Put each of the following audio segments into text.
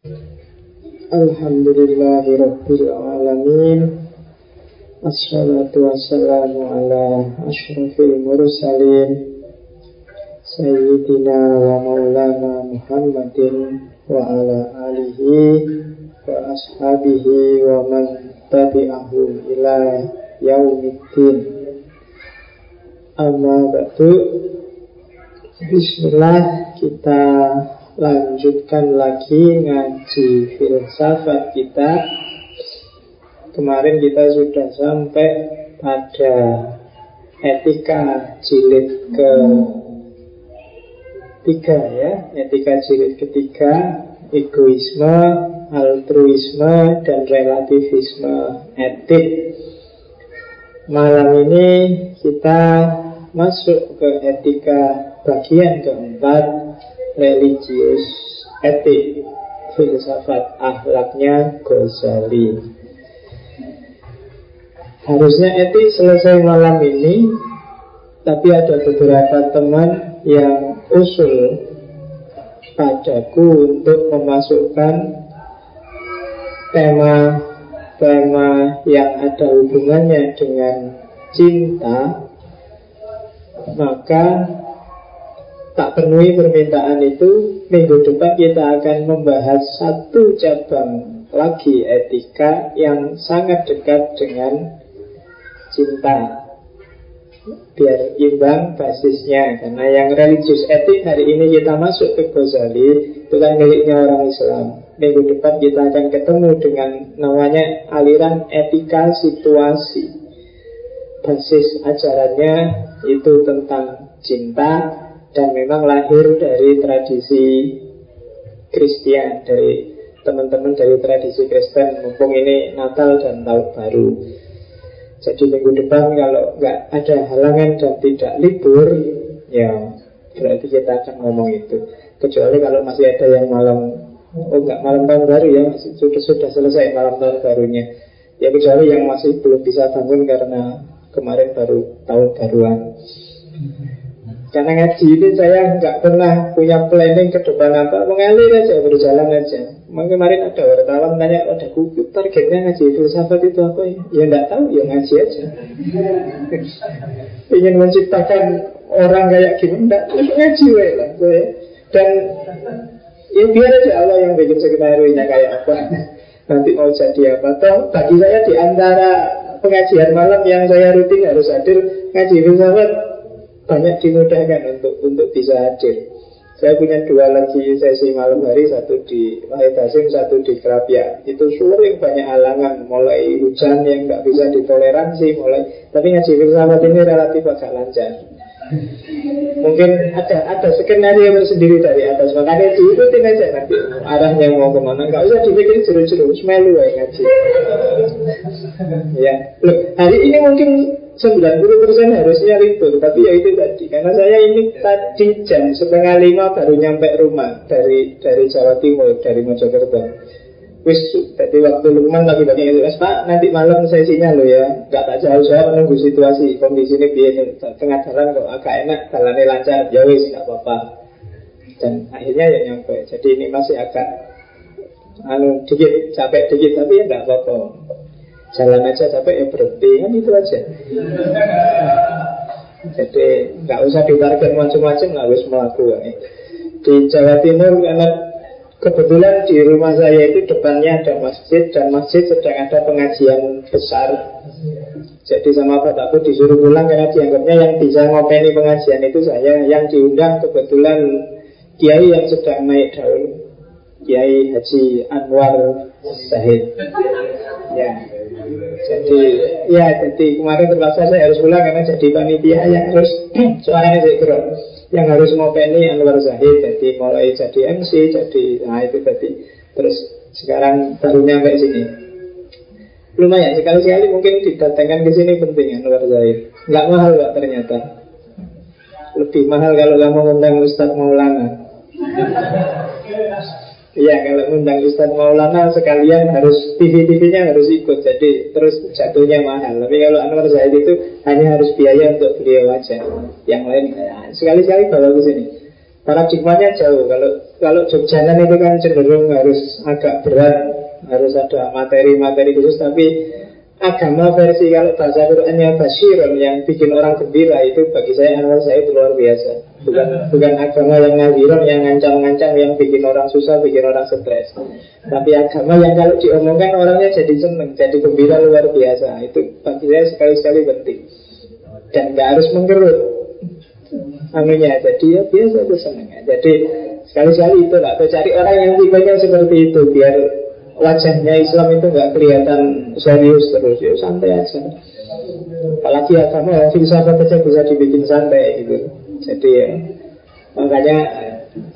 Alhamdulillahirrabbilalamin Assalatu wassalamu ala ashrafil mursalin. Sayyidina wa maulana Muhammadin Wa ala alihi wa ashabihi wa man tabi'ahu ila yaumiddin. Amma batu Bismillah kita lanjutkan lagi ngaji filsafat kita. Kemarin kita sudah sampai pada etika jilid ke tiga ya, etika jilid ketiga, egoisme, altruisme, dan relativisme etik. Malam ini kita masuk ke etika bagian keempat religius etik filsafat akhlaknya Ghazali. Harusnya etik selesai malam ini tapi ada beberapa teman yang usul padaku untuk memasukkan tema-tema yang ada hubungannya dengan cinta maka tak penuhi permintaan itu, minggu depan kita akan membahas satu cabang lagi etika yang sangat dekat dengan cinta. Biar imbang basisnya Karena yang religius etik hari ini kita masuk ke Ghazali Itu kan miliknya orang Islam Minggu depan kita akan ketemu dengan namanya aliran etika situasi Basis ajarannya itu tentang cinta dan memang lahir dari tradisi Kristen dari teman-teman dari tradisi Kristen. Mumpung ini Natal dan Tahun Baru. Jadi minggu depan kalau nggak ada halangan dan tidak libur ya berarti kita akan ngomong itu. Kecuali kalau masih ada yang malam oh nggak malam tahun baru ya sudah sudah selesai malam tahun barunya. Ya kecuali yang masih belum bisa bangun karena kemarin baru tahun baruan karena ngaji ini saya nggak pernah punya planning ke depan apa, mengalir aja, berjalan aja. Kemarin ada wartawan tanya, ada buku targetnya ngaji filsafat itu apa ya? Ya nggak tahu, ya ngaji aja. Ingin menciptakan orang kayak gimana, enggak, ngaji lah. Dan ya biar aja Allah yang bikin skenario kayak apa. Nanti mau jadi apa? Toh bagi saya di antara pengajian malam yang saya rutin harus hadir ngaji filsafat banyak dimudahkan untuk untuk bisa hadir. Saya punya dua lagi sesi malam hari, satu di Wahid Hasim, satu di Kerapia. Itu sering banyak halangan, mulai hujan yang nggak bisa ditoleransi, mulai. Tapi ngaji filsafat ini relatif agak lancar. Mungkin ada ada skenario sendiri dari atas Makanya diikutin aja nanti Arahnya mau ke mana Gak usah dipikir jeru-jeru Semelu ya ngaji Ya Loh, hari ini mungkin 90% harusnya libur Tapi ya itu tadi. Karena saya ini tadi jam setengah lima baru nyampe rumah Dari dari Jawa Timur Dari Mojokerto. Wis, jadi waktu Lukman lagi banyak itu. Pak, nanti malam sesinya lo ya. Gak tak jauh, saya menunggu situasi. Kondisi ini biar tengah jalan kok agak enak Jalannya lancar, ya wis, gak apa-apa. Dan akhirnya ya nyampe. Jadi ini masih agak anu dikit, capek dikit Tapi ya gak apa-apa Jalan aja capek ya berhenti Kan itu aja Jadi gak usah ditarget macam-macam Gak wis melakukan Di Jawa Timur karena Kebetulan di rumah saya itu depannya ada masjid dan masjid sedang ada pengajian besar. Jadi sama bapakku disuruh pulang karena dianggapnya yang bisa ngopeni pengajian itu saya. Yang diundang kebetulan kiai yang sedang naik daun, Kiai Haji Anwar Zahid. Ya, jadi ya jadi kemarin terpaksa saya harus pulang karena jadi panitia yang harus soalnya saya gerak yang harus ngopeni Anwar Zahid jadi mulai jadi MC jadi nah itu tadi terus sekarang baru nyampe sini. Lumayan sekali-sekali mungkin didatangkan ke sini penting Anwar Zahid nggak mahal nggak ternyata. Lebih mahal kalau kamu ngundang Ustadz Maulana Iya kalau ngundang Ustadz Maulana sekalian harus TV-TV-nya harus ikut Jadi terus jatuhnya mahal Tapi kalau Anwar Zahid itu hanya harus biaya untuk beliau aja Yang lain ya, sekali-sekali bawa ke sini paradigmanya jauh. Kalau kalau Jogjanan itu kan cenderung harus agak berat, harus ada materi-materi khusus. Tapi agama versi kalau bahasa Qurannya Bashirun yang bikin orang gembira itu bagi saya Anwar saya itu luar biasa. Bukan bukan agama yang ngadiron, yang ngancam-ngancam, yang bikin orang susah, bikin orang stres. Tapi agama yang kalau diomongkan orangnya jadi seneng, jadi gembira luar biasa. Itu bagi saya sekali-sekali penting. Dan nggak harus menggerut anunya. Jadi ya biasa itu seneng. Jadi sekali-sekali itu lah. Cari orang yang tipenya seperti itu biar wajahnya Islam itu nggak kelihatan serius terus ya santai aja. Apalagi agama filsafat aja bisa dibikin santai gitu. Jadi ya makanya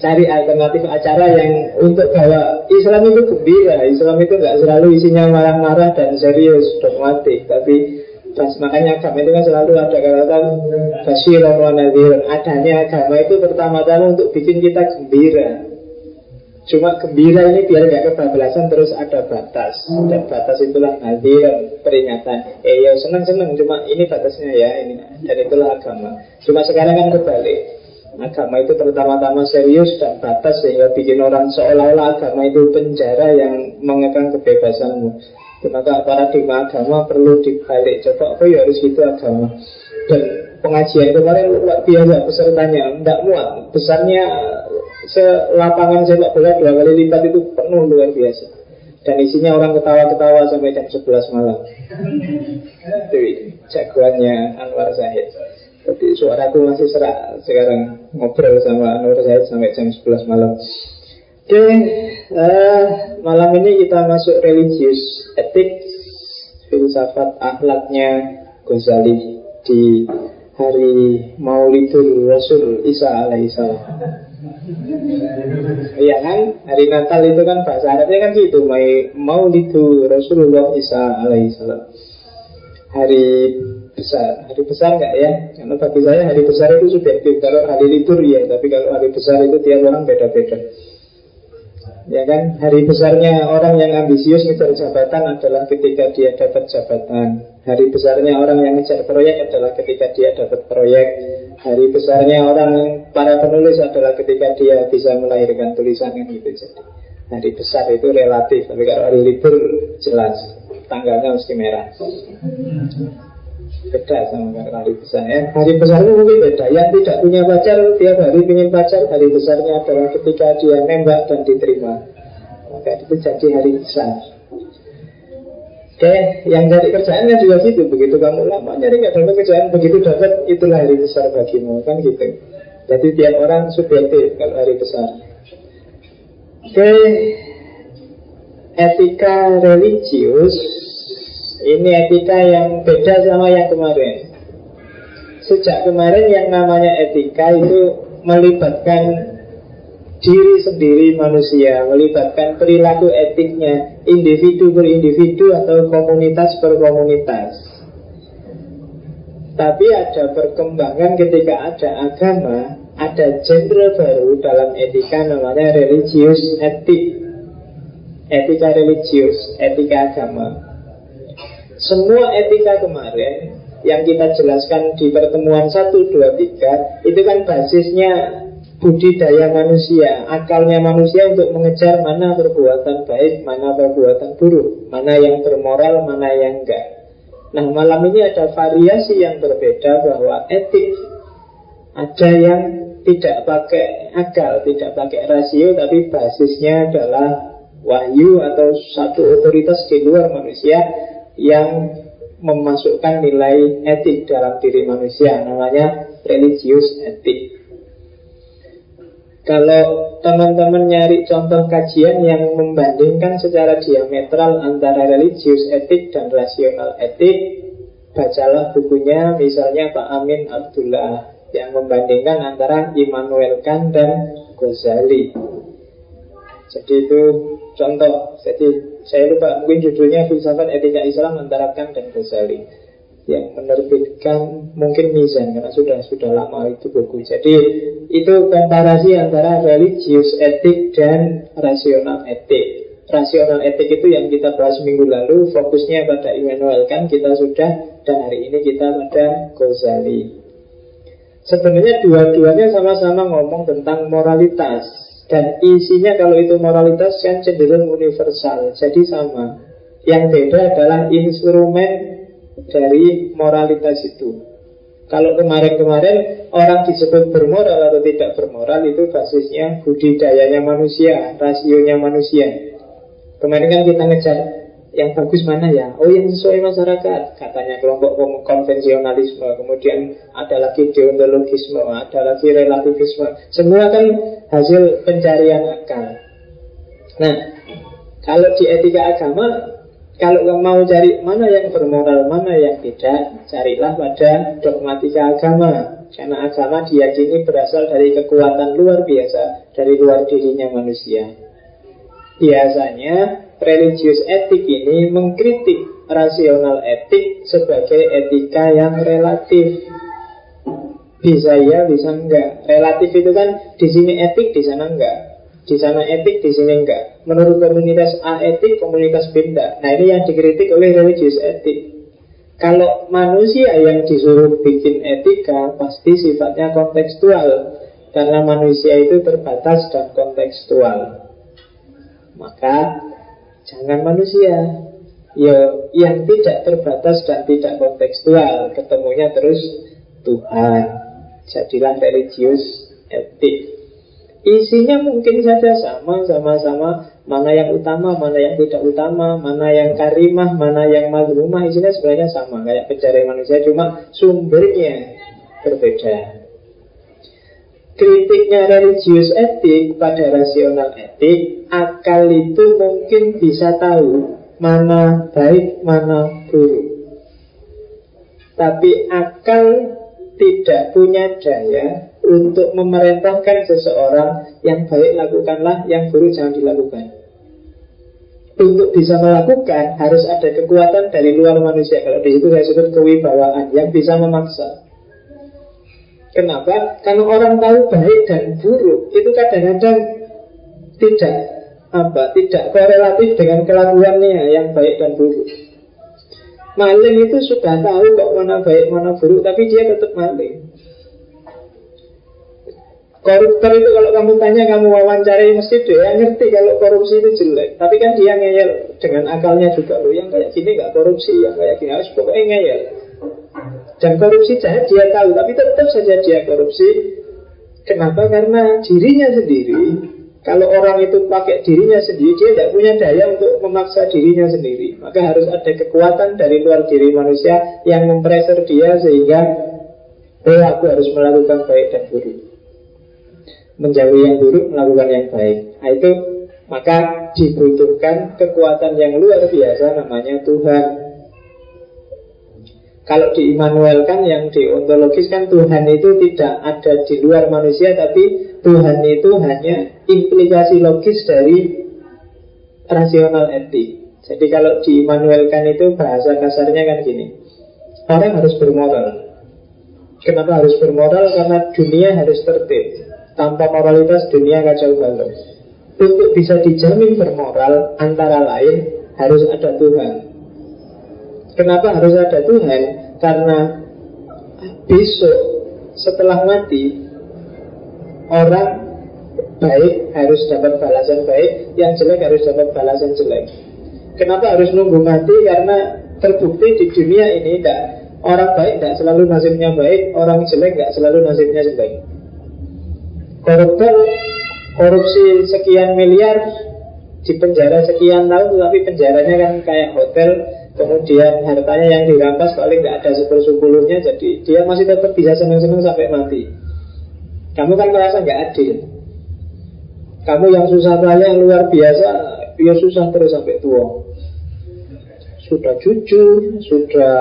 cari alternatif acara yang untuk bahwa Islam itu gembira. Islam itu nggak selalu isinya marah-marah dan serius dogmatik. Tapi pas makanya agama itu kan selalu ada kata basiran wa adanya agama itu pertama-tama untuk bikin kita gembira Cuma gembira ini biar nggak kebablasan terus ada batas. Dan batas itulah nadir peringatan. Eh ya seneng-seneng cuma ini batasnya ya ini. Dan itulah agama. Cuma sekarang kan kebalik. Agama itu pertama-tama serius dan batas Sehingga bikin orang seolah-olah agama itu penjara yang mengekang kebebasanmu. Maka paradigma agama perlu dibalik. Coba apa ya harus itu agama? Dan pengajian kemarin luar biasa pesertanya. Tidak muat. Besarnya Selapangan sepak bola dua kali lipat itu penuh luar biasa. Dan isinya orang ketawa-ketawa sampai jam 11 malam. Itu jagoannya Anwar Zahid Jadi suaraku masih serak sekarang. Ngobrol sama Anwar Zahid sampai jam 11 malam. Oke, uh, malam ini kita masuk religius etik filsafat akhlaknya Ghazali di hari Maulidul Rasul Isa alaihissalam. Iya kan? Hari Natal itu kan bahasa Arabnya kan gitu, Maulidu Rasulullah Isa alaihissalam. Hari besar, hari besar nggak ya? Karena bagi saya hari besar itu subjektif. Kalau hari libur ya, tapi kalau hari besar itu tiap orang beda-beda. Ya kan, hari besarnya orang yang ambisius ngejar jabatan adalah ketika dia dapat jabatan. Hari besarnya orang yang ngejar proyek adalah ketika dia dapat proyek. Hari besarnya orang para penulis adalah ketika dia bisa melahirkan tulisan yang gitu. Jadi hari besar itu relatif, tapi kalau hari libur jelas tanggalnya mesti merah. Beda sama hari besar ya. Hari besar itu mungkin beda. Yang tidak punya pacar tiap hari ingin pacar. Hari besarnya adalah ketika dia nembak dan diterima. Maka itu jadi hari besar. Oke, yang cari kerjaan kan juga gitu. Begitu kamu lama nyari nggak dapat kerjaan, begitu dapat itulah hari besar bagimu kan gitu. Jadi tiap orang subjektif kalau hari besar. Oke, etika religius ini etika yang beda sama yang kemarin. Sejak kemarin yang namanya etika itu melibatkan diri sendiri manusia melibatkan perilaku etiknya individu per individu atau komunitas per komunitas. Tapi ada perkembangan ketika ada agama ada genre baru dalam etika namanya religius etik. Etika religius etika agama semua etika kemarin yang kita jelaskan di pertemuan 1, 2, 3 itu kan basisnya budidaya manusia, akalnya manusia untuk mengejar mana perbuatan baik, mana perbuatan buruk, mana yang bermoral, mana yang enggak. Nah malam ini ada variasi yang berbeda bahwa etik ada yang tidak pakai akal, tidak pakai rasio, tapi basisnya adalah wahyu atau satu otoritas di luar manusia yang memasukkan nilai etik dalam diri manusia, namanya religius etik. Kalau teman-teman nyari contoh kajian yang membandingkan secara diametral antara religius etik dan rasional etik, bacalah bukunya misalnya Pak Amin Abdullah yang membandingkan antara Immanuel Kant dan Ghazali. Jadi itu contoh. Jadi saya lupa mungkin judulnya filsafat etika Islam antara dan Ghazali yang menerbitkan mungkin Mizan karena sudah sudah lama itu buku. Jadi itu komparasi antara religius etik dan rasional etik. Rasional etik itu yang kita bahas minggu lalu fokusnya pada Immanuel kan kita sudah dan hari ini kita pada Ghazali. Sebenarnya dua-duanya sama-sama ngomong tentang moralitas Dan isinya kalau itu moralitas kan cenderung universal. Jadi sama. Yang beda adalah instrumen dari moralitas itu. Kalau kemarin-kemarin orang disebut bermoral atau tidak bermoral Itu basisnya budidayanya manusia, rasionya manusia. Kemarin kan kita ngejar yang bagus mana ya? Oh yang sesuai masyarakat Katanya kelompok konvensionalisme. Kemudian ada lagi deontologisme Ada lagi relativisme. Semua kan hasil pencarian akal. Nah Kalau di etika agama Kalau mau cari mana yang bermoral Mana yang tidak Carilah pada dogmatika agama. Karena agama diyakini berasal dari kekuatan luar biasa Dari luar dirinya manusia. Biasanya religius etik ini mengkritik rasional etik sebagai etika yang relatif. Bisa ya, bisa enggak. Relatif itu kan di sini etik, di sana enggak. Di sana etik, di sini enggak. Menurut komunitas A etik, komunitas B enggak. Nah ini yang dikritik oleh religius etik. Kalau manusia yang disuruh bikin etika pasti sifatnya kontekstual karena manusia itu terbatas dan kontekstual. Maka Jangan manusia. Ya, yang tidak terbatas dan tidak kontekstual. Ketemunya terus Tuhan. Jadilah religius etik. Isinya mungkin saja sama Sama-sama. Mana yang utama, mana yang tidak utama. Mana yang karimah, mana yang mazlumah Isinya sebenarnya sama Kayak pencari manusia. Cuma sumbernya berbeda kritiknya religius etik pada rasional etik, akal itu mungkin bisa tahu mana baik, mana buruk. Tapi akal tidak punya daya untuk memerintahkan seseorang yang baik lakukanlah, yang buruk jangan dilakukan. Untuk bisa melakukan harus ada kekuatan dari luar manusia. Kalau di situ saya sebut kewibawaan yang bisa memaksa. Kenapa? Karena orang tahu baik dan buruk itu kadang-kadang tidak apa tidak korelatif dengan kelakuannya yang baik dan buruk. Maling itu sudah tahu kok mana baik mana buruk, tapi dia tetap maling. Koruptor itu kalau kamu tanya kamu wawancarai mesti dia ngerti kalau korupsi itu jelek. Tapi kan dia ngeyel dengan akalnya juga loh. Yang kayak gini nggak korupsi, yang kayak gini harus pokoknya ngeyel. Dan korupsi jahat dia tahu, tapi tetap saja dia korupsi. Kenapa? Karena dirinya sendiri kalau orang itu pakai dirinya sendiri, dia tidak punya daya untuk memaksa dirinya sendiri. Maka harus ada kekuatan dari luar diri manusia yang mempreser dia sehingga oh aku harus melakukan baik dan buruk. Menjauhi yang buruk, melakukan yang baik. Nah itu maka dibutuhkan kekuatan yang luar biasa namanya Tuhan kalau di Immanuel kan yang di ontologis kan Tuhan itu tidak ada di luar manusia Tapi Tuhan itu hanya implikasi logis dari rasional etik Jadi kalau di Immanuel kan itu bahasa kasarnya kan gini. Orang harus bermoral. Kenapa harus bermoral? Karena dunia harus tertib. Tanpa moralitas dunia kacau balau Untuk bisa dijamin bermoral Antara lain harus ada Tuhan Kenapa harus ada Tuhan? Karena besok setelah mati orang baik harus dapat balasan baik, yang jelek harus dapat balasan jelek. Kenapa harus nunggu mati? Karena terbukti di dunia ini tidak orang baik tidak selalu nasibnya baik, orang jelek tidak selalu nasibnya jelek. Koruptor korupsi sekian miliar di penjara sekian tahun, tapi penjaranya kan kayak hotel Kemudian hartanya yang dirampas paling nggak ada sepersepuluhnya Jadi dia masih tetap bisa senang-senang sampai mati. Kamu kan merasa nggak adil. Kamu yang susah payah luar biasa Dia susah terus sampai tua. Sudah jujur, sudah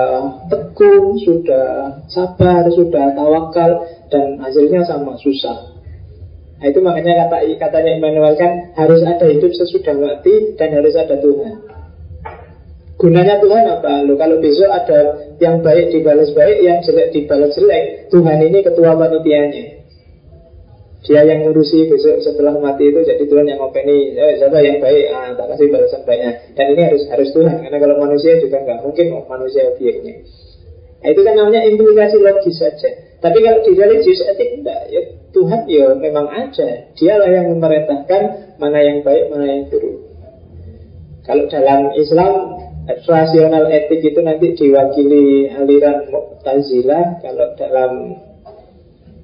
tekun, sudah sabar, sudah tawakal Dan hasilnya sama susah. Nah itu makanya kata katanya Immanuel kan harus ada hidup sesudah mati dan harus ada Tuhan. Gunanya Tuhan apa? Loh, kalau besok ada yang baik dibalas baik, yang jelek dibalas jelek, Tuhan ini ketua panitianya. Dia yang ngurusi besok setelah mati itu jadi Tuhan yang ngopeni eh, siapa yang baik, ah, tak kasih balasan baiknya. Dan ini harus harus Tuhan karena kalau manusia juga nggak mungkin oh, manusia obyeknya. Nah, itu kan namanya implikasi logis saja. Tapi kalau di religius etik enggak, ya Tuhan ya memang ada. Dialah yang memerintahkan mana yang baik, mana yang buruk. Kalau dalam Islam rasional etik itu nanti diwakili aliran Mu'tazilah. Kalau dalam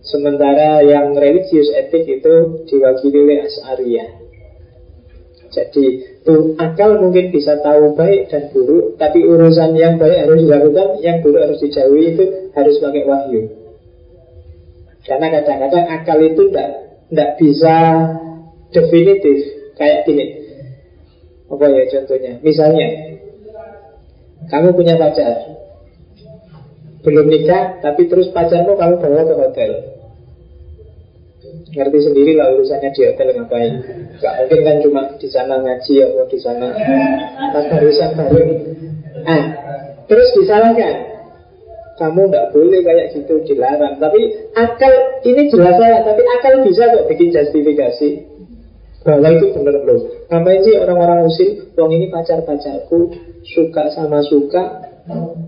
sementara yang religius etik itu diwakili oleh As'ariyah. Jadi tuh akal mungkin bisa tahu baik dan buruk, tapi urusan yang baik harus dilakukan, yang buruk harus dijauhi itu harus pakai wahyu. Karena kadang-kadang akal itu tidak bisa definitif kayak gini. Apa ya contohnya? Misalnya, kamu punya pacar, belum nikah, tapi terus pacarmu kamu bawa ke hotel. Ngerti sendiri lah urusannya di hotel ngapain. Gak mungkin kan cuma di sana ngaji atau di sana. Urusan bareng Ah, terus disalahkan. Kamu tidak boleh kayak gitu dilarang. Tapi akal ini jelas saya tapi akal bisa kok bikin justifikasi. Bahwa itu benar loh. Ngapain sih orang-orang musim wong ini pacar-pacarku suka sama suka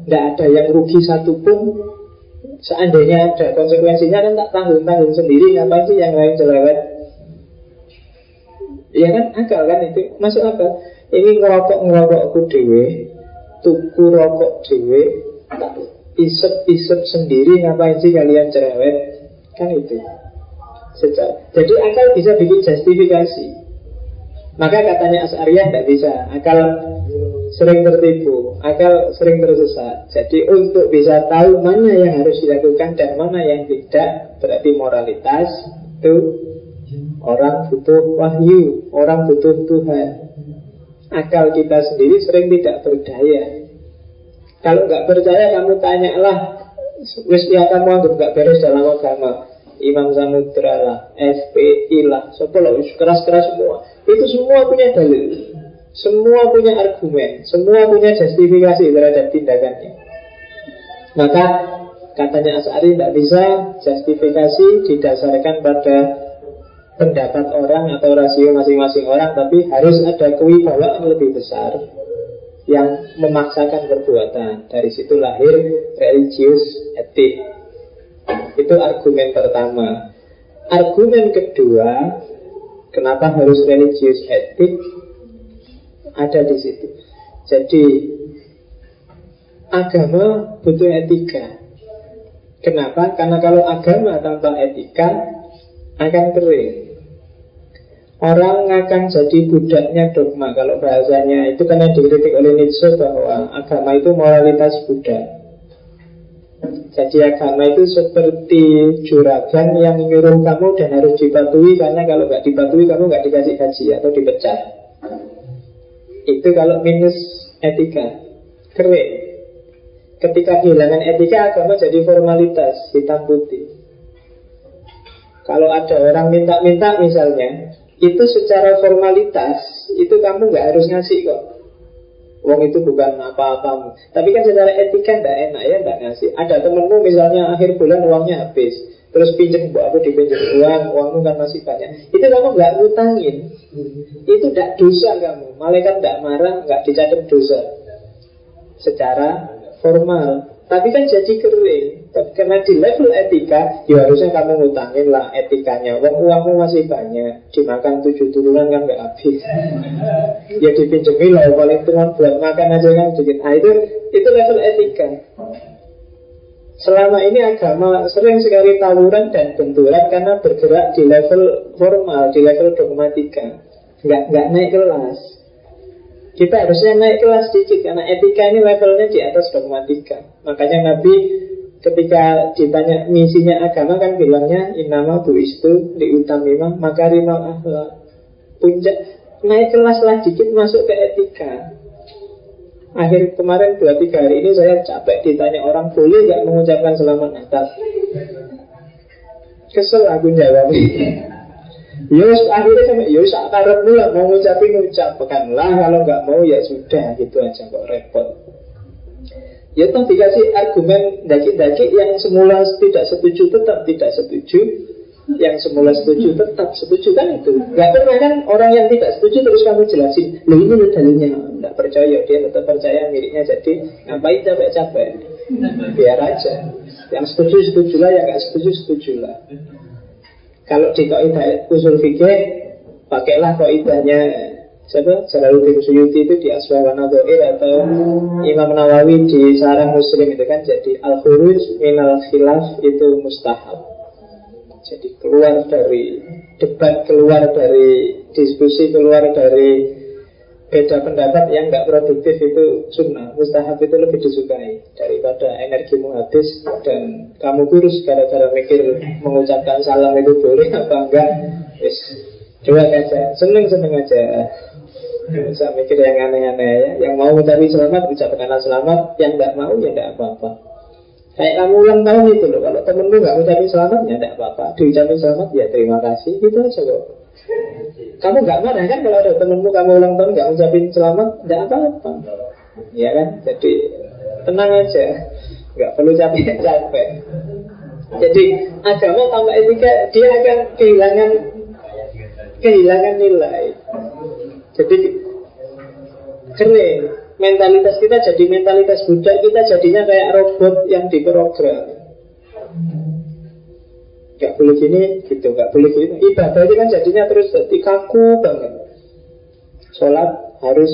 tidak ada yang rugi satupun. Seandainya ada konsekuensinya kan tak tanggung-tanggung sendiri Ngapain sih yang lain cerewet Ya kan akal kan itu. Masuk apa? Ini ngerokok-ngerokokku dewe Tuku rokok dewe isep-isep sendiri Ngapain sih kalian cerewet Kan itu. Sejak. Jadi akal bisa bikin justifikasi. Maka katanya As'ariyah tidak bisa. Akal sering tertipu, akal sering tersesat. Jadi untuk bisa tahu mana yang harus dilakukan dan mana yang tidak, berarti moralitas itu orang butuh wahyu, orang butuh Tuhan. Akal kita sendiri sering tidak berdaya. Kalau nggak percaya kamu tanyalah, wis ya kamu anggap nggak beres dalam agama. Imam Samudra lah, FPI lah, sepuluh keras-keras semua. Itu semua punya dalil. Semua punya argumen, semua punya justifikasi terhadap tindakannya. Maka katanya As'ari tidak bisa justifikasi didasarkan pada pendapat orang atau rasio masing-masing orang, tapi harus ada kewibawaan lebih besar yang memaksakan perbuatan. Dari situ lahir religius etik. Itu argumen pertama. Argumen kedua, kenapa harus religius etik? Ada di situ. Jadi agama butuh etika. Kenapa? Karena kalau agama tanpa etika akan kering. Orang akan jadi budaknya dogma Kalau bahasanya itu yang dikritik oleh Nietzsche Bahwa agama itu moralitas budak Jadi agama itu seperti juragan yang nyuruh kamu dan harus dipatuhi Karena kalau nggak dipatuhi kamu nggak dikasih gaji atau dipecat itu kalau minus etika. Kering Ketika kehilangan etika agama jadi formalitas Hitam putih Kalau ada orang minta-minta misalnya Itu secara formalitas Itu kamu nggak harus ngasih kok. Uang itu bukan apa-apa Tapi kan secara etika nggak enak ya nggak ngasih. Ada temenmu misalnya akhir bulan uangnya habis Terus pinjam buat aku dipinjam uang, uangmu kan masih banyak. Itu kamu nggak ngutangin, itu tidak dosa kamu. Malaikat tidak marah, nggak dicatat dosa secara formal. Tapi kan jadi kering. Karena di level etika, ya harusnya kamu ngutangin lah etikanya. Uang uangmu masih banyak, dimakan tujuh turunan kan nggak habis. ya dipinjemi lah, paling cuma buat makan aja kan sedikit. Nah itu itu level etika. Selama ini agama sering sekali tawuran dan benturan karena bergerak di level formal, di level dogmatika. Nggak, nggak naik kelas. Kita harusnya naik kelas sedikit karena etika ini levelnya di atas dogmatika. Makanya Nabi ketika ditanya misinya agama kan bilangnya inama bu istu diutamima makarimah akhlak. Puncak naik kelas lah dikit masuk ke etika. Akhir kemarin dua tiga hari ini saya capek ditanya orang boleh nggak mengucapkan selamat Natal. Kesel aku jawab. Yus akhirnya sampai Yus akarep lah mau ngucapin lah kalau nggak mau ya sudah gitu aja kok repot. Ya toh dikasih argumen daki-daki yang semula tidak setuju tetap tidak setuju yang semula setuju tetap setuju kan itu. Nggak pernah kan orang yang tidak setuju terus kamu jelasin lo ini dalilnya. Nggak percaya dia tetap percaya miliknya jadi ngapain capek-capek? Biar aja. Yang setuju setuju lah yang nggak setuju setuju lah. Kalau di kaidah usul fikih pakailah kaidahnya siapa? Jalaluddin Suyuti itu di Aswawan Adhoir atau Imam Nawawi di Sarang Muslim itu kan jadi al-khuruj minal khilaf itu mustahab jadi keluar dari debat, keluar dari diskusi, keluar dari beda pendapat yang nggak produktif itu sunnah. Mustahab itu lebih disukai daripada energimu habis dan kamu kurus gara-gara mikir mengucapkan salam itu boleh apa enggak. Yes. coba aja. Seneng seneng aja bisa mikir yang aneh-aneh ya. Yang mau mencari selamat ucapkan selamat. Yang nggak mau ya nggak apa-apa Kayak kamu ulang tahun itu loh Kalau temenmu gak ucapin selamat ya tidak apa-apa. Diucapin selamat ya terima kasih Gitu aja kok Kamu gak marah kan kalau ada temenmu kamu ulang tahun gak ucapin selamat? Tidak apa-apa. Ya kan? Jadi tenang aja. Gak perlu capek-capek. Jadi agama tanpa etika Dia akan kehilangan Kehilangan nilai. Jadi keren mentalitas kita jadi mentalitas budak kita jadinya kayak robot yang diprogram. Gak boleh gini gitu Gak boleh gini. Ibadah itu kan jadinya terus jadi kaku banget. Sholat harus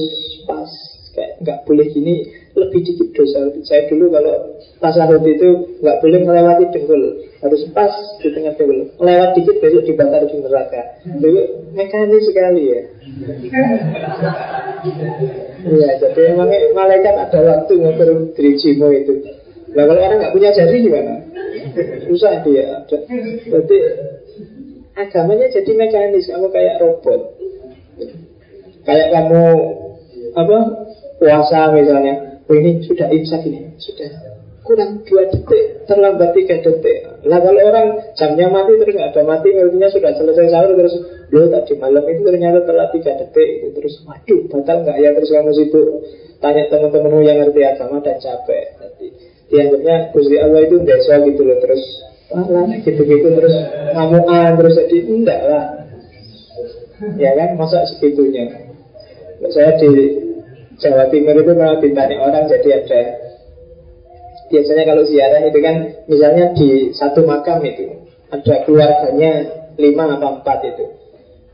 pas Kayak gak boleh gini Lebih dikit dosa Saya dulu kalau tasawuf itu Gak boleh melewati dengkul Harus pas di tengah dengkul Lewat dikit besok dibakar di neraka Itu mekanis sekali ya Iya, jadi memang malaikat ada waktu ngukur dirijimu itu. Nah kalau orang nggak punya jari gimana? Susah dia. Jadi agamanya jadi mekanis, kamu kayak robot. Kayak kamu apa puasa misalnya, ini sudah imsak ini, sudah. Kurang dua detik, terlambat tiga detik. Lah kalau orang jamnya mati terus nggak ada mati, artinya sudah selesai sahur terus lo tadi malam itu ternyata telat tiga detik itu terus waduh batal nggak ya? Terus kamu sibuk tanya teman-temanmu yang ngerti agama dan capek. Nanti dianggapnya Gusti Allah itu desa gitu loh terus lah gitu-gitu terus ngamuan terus jadi enggak lah. Ya kan masa segitunya? Saya di Jawa Timur itu kalau ditanya orang jadi ada biasanya kalau ziarah itu kan misalnya di satu makam itu ada keluarganya lima atau empat itu.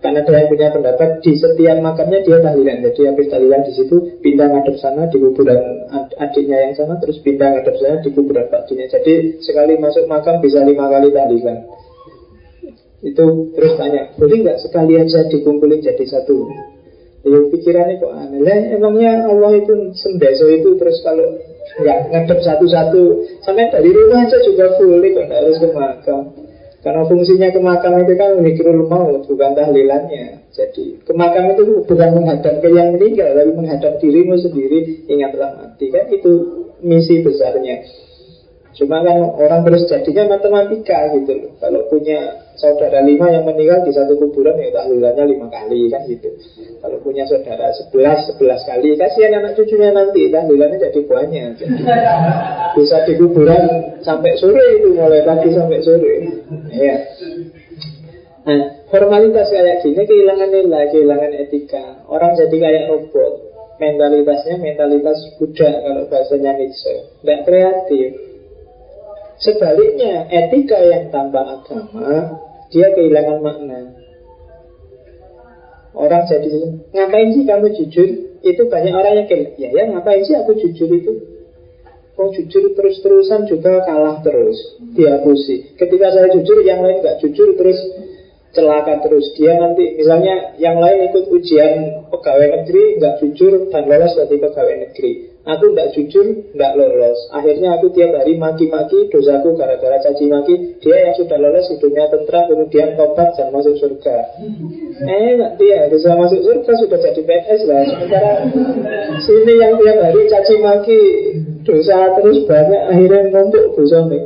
Karena ada yang punya pendapat di setiap makamnya dia tahlilan. Jadi habis tahlilan di situ pindah ngadep sana di kuburan adiknya yang sana terus pindah ngadep sana di kuburan pakcinya jadi sekali masuk makam bisa lima kali tahlilan. Itu terus tanya boleh nggak sekali aja dikumpulin jadi satu Ya pikirannya kok aneh. Lah Emangnya Allah itu sendeso itu Terus kalau nggak ngadep satu-satu Sampai dari rumah aja juga boleh Kok nggak harus ke makam. Karena fungsinya ke makam itu kan Mikrul maut bukan tahlilannya. Jadi ke makam itu bukan menghadap ke yang meninggal Tapi menghadap dirimu sendiri Ingatlah mati. Kan itu misi besarnya Cuma kan orang terus jadinya matematika gitu loh. Kalau punya saudara lima yang meninggal di satu kuburan ya tahlilannya lima kali kan gitu. Kalau punya saudara sebelas, sebelas kali Kasihan anak cucunya nanti tahlilannya jadi banyak. Jadi, Bisa di kuburan sampai sore itu Mulai pagi sampai sore. Ya Nah formalitas kayak gini kehilangan nilai Kehilangan etika. Orang jadi kayak robot. Mentalitasnya mentalitas budak Kalau bahasanya Nietzsche. Tidak kreatif Sebaliknya, etika yang tanpa agama, dia kehilangan makna. Orang jadi, ngapain sih kamu jujur? Itu banyak orang yang kayak, ya ya ngapain sih aku jujur itu? Kok jujur terus-terusan juga kalah terus, dihapusi. Ketika saya jujur, yang lain nggak jujur terus celaka terus. Dia nanti, misalnya yang lain ikut ujian pegawai negeri, nggak jujur dan lolos dari pegawai negeri. Aku tidak jujur, tidak lolos. Akhirnya aku tiap hari maki-maki Dosaku gara-gara caci maki. Dia yang sudah lolos hidupnya tentram Kemudian tobat dan masuk surga. Eh dia bisa masuk surga Sudah jadi PNS lah. Sementara sini yang tiap hari caci maki Dosa terus banyak Akhirnya numpuk dosa nih.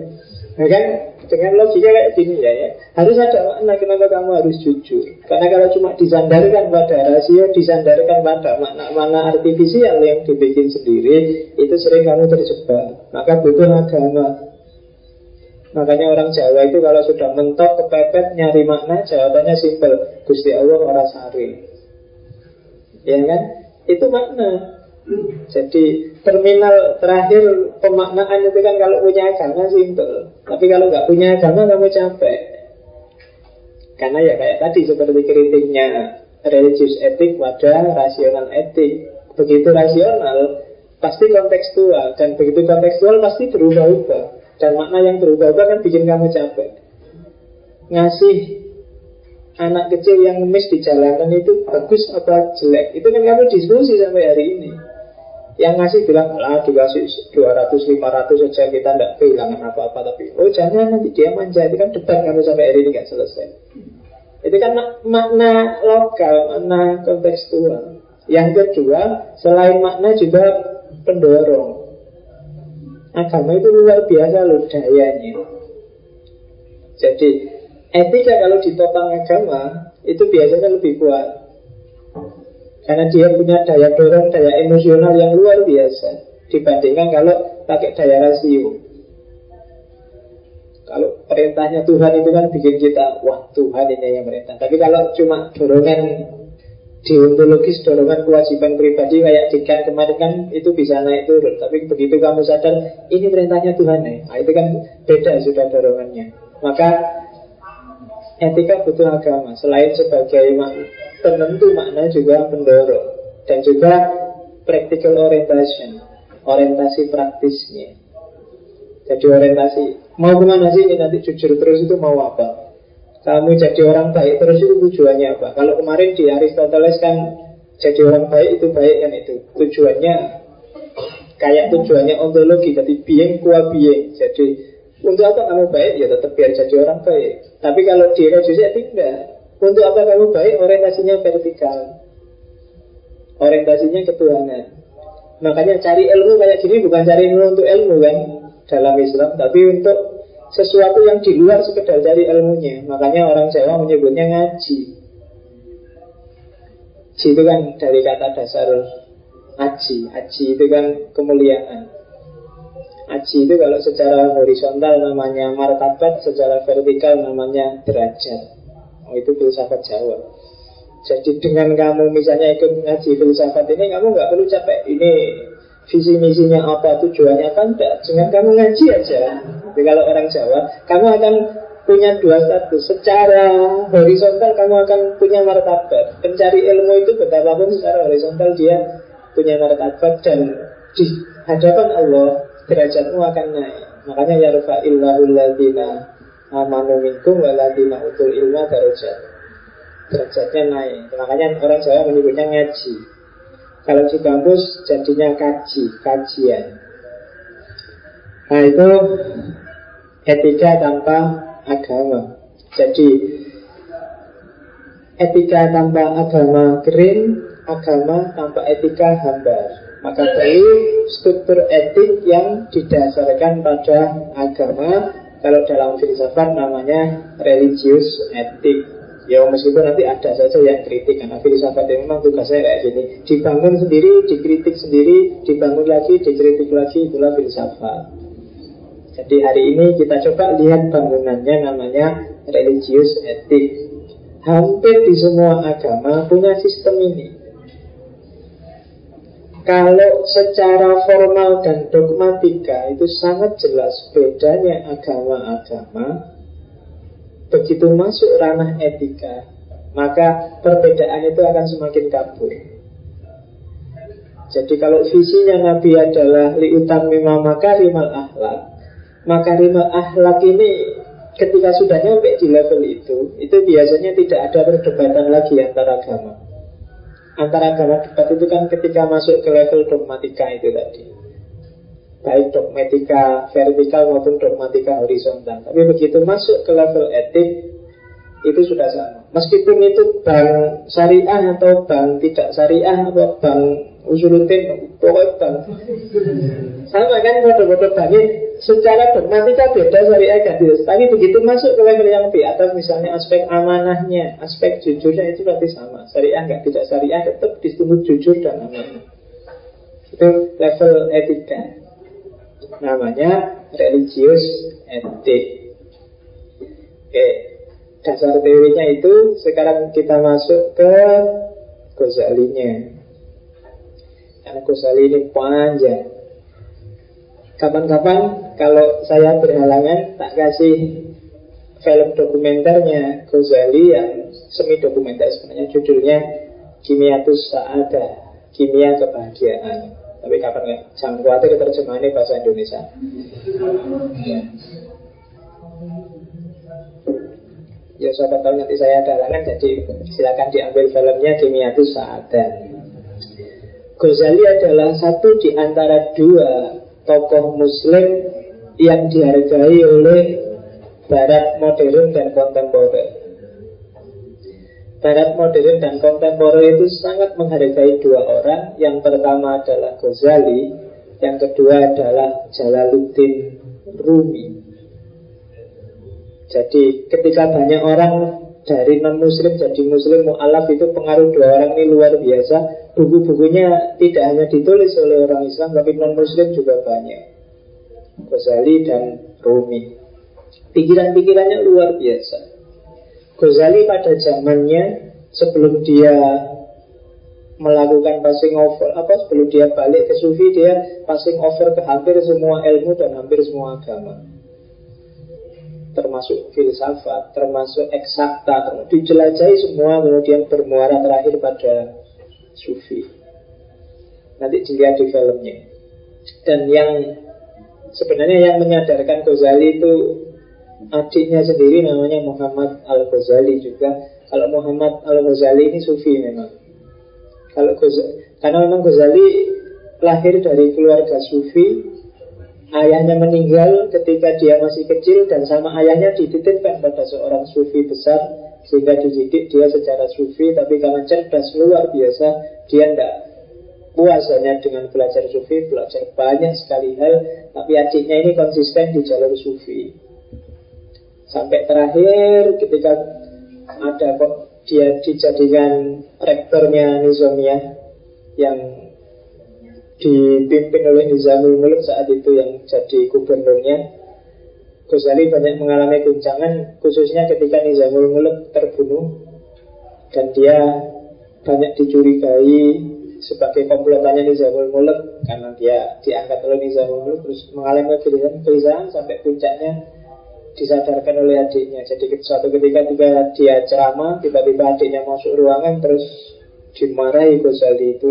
Nah kan dengan logika kayak gini ya, ya Harus ada makna kenapa kamu harus jujur Karena kalau cuma disandarkan pada rasio Disandarkan pada makna-makna artifisial yang dibikin sendiri Itu sering kamu terjebak Maka butuh agama Makanya orang Jawa itu kalau sudah mentok kepepet nyari makna jawabannya simpel. Gusti Allah orang sari. Ya kan? Itu makna. Jadi terminal terakhir pemaknaan itu kan kalau punya agama simpel. Tapi kalau nggak punya agama kamu capek. Karena ya kayak tadi seperti kritiknya religius etik pada rasional etik. Begitu rasional pasti kontekstual dan begitu kontekstual pasti berubah-ubah. Dan makna yang berubah-ubah kan bikin kamu capek. Ngasih anak kecil yang ngemis di jalanan itu bagus apa jelek Itu kan kamu diskusi sampai hari ini yang ngasih bilang, lah dikasih 200, 500 saja kita tidak kehilangan apa-apa. Tapi, oh jangan nanti dia manja. Itu kan debat kamu sampai hari ini nggak selesai. Itu kan makna lokal, makna kontekstual. Yang kedua, selain makna juga pendorong. Agama itu luar biasa loh dayanya. Jadi, etika kalau ditopang agama Itu biasanya lebih kuat karena dia punya daya dorong, daya emosional yang luar biasa. Dibandingkan kalau pakai daya rasio. Kalau perintahnya Tuhan itu kan bikin kita Wah Tuhan ini yang perintah. Tapi kalau cuma dorongan deontologis, dorongan kewajiban pribadi Kayak Dikan kemarin kan itu bisa naik turun. Tapi begitu kamu sadar Ini perintahnya Tuhan nih. Nah, Itu kan beda sudah dorongannya. Maka etika butuh agama. Selain sebagai penentu makna juga pendorong dan juga practical orientation orientasi praktisnya. Jadi orientasi mau ke mana sih ini nanti jujur terus itu mau apa? Kamu jadi orang baik terus itu tujuannya apa? Kalau kemarin di Aristoteles kan jadi orang baik itu baik kan itu tujuannya kayak tujuannya ontologi jadi being kuah being. Jadi untuk apa kamu baik? Ya tetap biar jadi orang baik. Tapi kalau di reduksi tidak untuk apa kamu baik? Orientasinya vertikal. Orientasinya ketuhanan. Makanya cari ilmu kayak gini bukan cari ilmu untuk ilmu kan dalam Islam, tapi untuk sesuatu yang di luar sekedar cari ilmunya. Makanya orang Jawa menyebutnya ngaji. Ji itu kan dari kata dasar aji. Aji itu kan kemuliaan. Aji itu kalau secara horizontal namanya martabat, secara vertikal namanya derajat. Oh, itu filsafat Jawa. Jadi dengan kamu misalnya ikut ngaji filsafat ini, kamu nggak perlu capek. Ini visi misinya apa, tujuannya apa, enggak. Dengan kamu ngaji aja. Jadi kalau orang Jawa, kamu akan punya dua status. Secara horizontal kamu akan punya martabat. Pencari ilmu itu betapapun secara horizontal dia punya martabat dan di hadapan Allah derajatmu akan naik. Makanya ya rufa'illahu ladina amanu minkum waladina utul ilma darajat. Derajatnya naik. Makanya orang Jawa menyebutnya ngaji. Kalau di kampus jadinya kaji kajian. Nah itu etika tanpa agama. Jadi etika tanpa agama kering agama tanpa etika hambar. Maka perlu struktur etik yang didasarkan pada agama kalau dalam filsafat namanya religius etik. Ya meskipun nanti ada saja yang kritik Karena filsafat itu memang tugasnya kayak gini. Dibangun sendiri, dikritik sendiri Dibangun lagi, dikritik lagi Itulah filsafat. Jadi hari ini kita coba lihat bangunannya Namanya religius etik. Hampir di semua agama punya sistem ini kalau secara formal dan dogmatika itu sangat jelas bedanya agama-agama Begitu masuk ranah etika Maka perbedaan itu akan semakin kabur. Jadi kalau visinya Nabi adalah liutan mima makarimal akhlak Makarimal akhlak ini ketika sudah nyampe di level itu Itu biasanya tidak ada perdebatan lagi antara agama antara agama debat itu kan ketika masuk ke level dogmatika itu tadi. Baik dogmatika vertikal maupun dogmatika horizontal. Tapi begitu masuk ke level etik itu sudah sama. Meskipun itu bank syariah atau bank tidak syariah atau bank usulutin pokoknya bank. Sama kan bodoh-bodoh banknya? Secara dogmatika beda syariah gadis tapi begitu masuk ke level yang di atas misalnya aspek amanahnya aspek jujurnya itu berarti sama. Syariah nggak tidak syariah tetap disebut jujur dan amanah. Itu level etika. Namanya religius etik. Oke, dasar teorinya itu sekarang kita masuk ke Ghazalinya. Karena Ghazali ini panjang. Kapan-kapan kalau saya berhalangan tak kasih film dokumenternya Ghazali yang semi dokumenter sebenarnya judulnya Kimiatus Saada, Kimia Kebahagiaan. Tapi kapan nggak? Jangan khawatir terjemahannya bahasa Indonesia. Ya siapa tahu nanti saya ada halangan Jadi silakan diambil filmnya Kimiatus Saada. Ghazali adalah satu di antara dua tokoh muslim yang dihargai oleh barat modern dan kontemporer. Barat modern dan kontemporer itu sangat menghargai dua orang. Yang pertama adalah Ghazali Yang kedua adalah Jalaluddin Rumi jadi ketika banyak orang dari non muslim jadi muslim mu'alaf itu pengaruh dua orang ini luar biasa. Buku-bukunya tidak hanya ditulis oleh orang Islam tapi non muslim juga banyak. Ghazali dan Rumi. Pikiran-pikirannya luar biasa. Ghazali pada zamannya sebelum dia melakukan passing over apa sebelum dia balik ke sufi dia passing over ke hampir semua ilmu dan hampir semua agama termasuk filsafat, termasuk eksakta, termasuk dijelajahi semua kemudian bermuara terakhir pada sufi. Nanti dilihat di filmnya. Dan yang sebenarnya yang menyadarkan Ghazali itu adiknya sendiri namanya Muhammad Al Ghazali juga. Kalau Muhammad Al Ghazali ini sufi memang. Kalau Ghazali, karena memang Ghazali lahir dari keluarga sufi Ayahnya meninggal ketika dia masih kecil dan sama ayahnya dititipkan pada seorang sufi besar sehingga dididik dia secara sufi tapi karena cerdas luar biasa dia tidak puasanya dengan belajar sufi belajar banyak sekali hal tapi adiknya ini konsisten di jalur sufi. Sampai terakhir ketika ada kok dia dijadikan rektornya Nizamiyah yang dipimpin oleh Nizamul Mulk saat itu yang jadi gubernurnya. Ghazali banyak mengalami guncangan khususnya ketika Nizamul Mulk terbunuh. Dan dia banyak dicurigai sebagai komplotannya Nizamul Mulk karena dia diangkat oleh Nizamul Mulk terus mengalami kegelisahan sampai puncaknya disadarkan oleh adiknya. Jadi suatu ketika ketika dia ceramah tiba-tiba adiknya masuk ruangan terus dimarahi Ghazali itu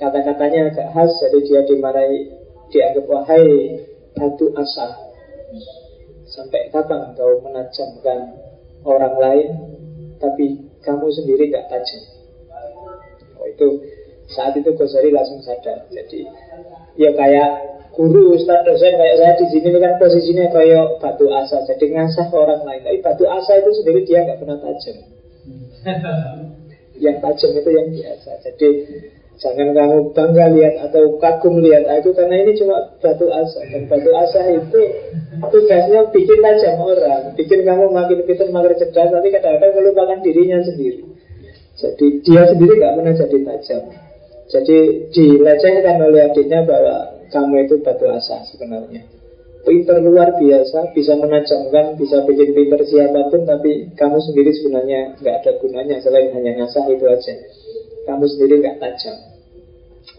Kata-katanya agak khas Jadi dia dimarahi Dianggap wahai batu asa. Sampai kapan kau menajamkan orang lain Tapi kamu sendiri gak tajam? Oh itu saat itu Ghazali langsung sadar. Jadi ya kayak guru ustaz dosen kayak saya di sini kan posisinya kayak batu asa. Jadi ngasah orang lain. Tapi batu asa itu sendiri dia nggak pernah tajam. Yang tajam itu yang biasa. Jadi Jangan kamu bangga lihat atau kagum lihat aku karena ini cuma batu asa dan batu asa itu tugasnya bikin tajam orang, bikin kamu makin pintar makin cerdas, tapi kadang-kadang melupakan dirinya sendiri. Jadi dia sendiri nggak pernah jadi tajam. Jadi dilecehkan oleh adiknya bahwa kamu itu batu asa sebenarnya. Pinter luar biasa, bisa menajamkan, bisa bikin pinter siapa pun, tapi kamu sendiri sebenarnya nggak ada gunanya selain hanya ngasah itu aja. Kamu sendiri nggak tajam.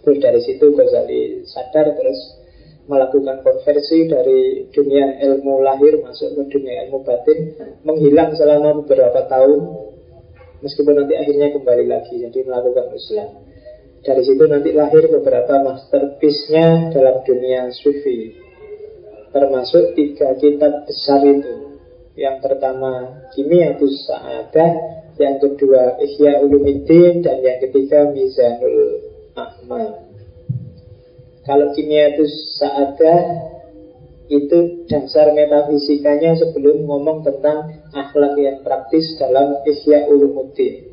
Terus dari situ Ghazali sadar terus melakukan konversi dari dunia ilmu lahir masuk ke dunia ilmu batin menghilang selama beberapa tahun meskipun nanti akhirnya kembali lagi jadi melakukan Islam. Dari situ nanti lahir beberapa masterpiece-nya dalam dunia sufi termasuk tiga kitab besar itu. Yang pertama Kimiatus Sa'adah yang kedua Ihya Ulumuddin dan yang ketiga Mizanul amal. Kalau kimia itu saada itu dasar metafisikanya sebelum ngomong tentang akhlak yang praktis dalam Isya Ulumuddin.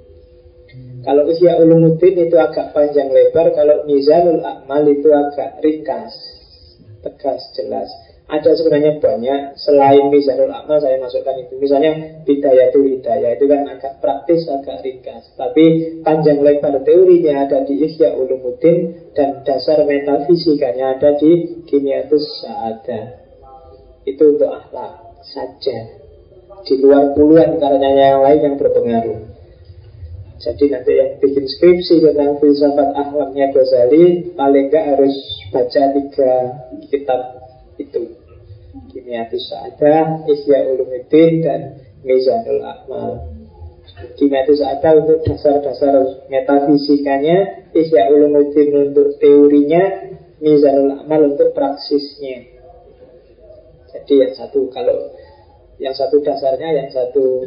Kalau Isya Ulumuddin itu agak panjang lebar, kalau Mizanul Akmal itu agak ringkas, tegas, jelas. Ada sebenarnya banyak Selain Mizanul Amal saya masukkan itu. Misalnya Bidayatul Hidayah Itu kan agak praktis, agak ringkas. Tapi panjang lebar teorinya ada di Ihya Ulumuddin Dan dasar metafisikanya ada di Kimiatus Sa'ada. Itu untuk akhlak saja. Di luar puluhan karena yang lain yang berpengaruh. Jadi nanti yang bikin skripsi tentang filsafat akhlaknya Ghazali paling nggak harus baca tiga kitab itu. Kimiatus Sa'adah, Ihya Ulumuddin, dan Mizanul Akmal. Kimiatus Sa'adah untuk dasar-dasar metafisikanya, Ihya Ulumuddin untuk teorinya, Mizanul Akmal untuk praksisnya. Jadi yang satu kalau yang satu dasarnya, yang satu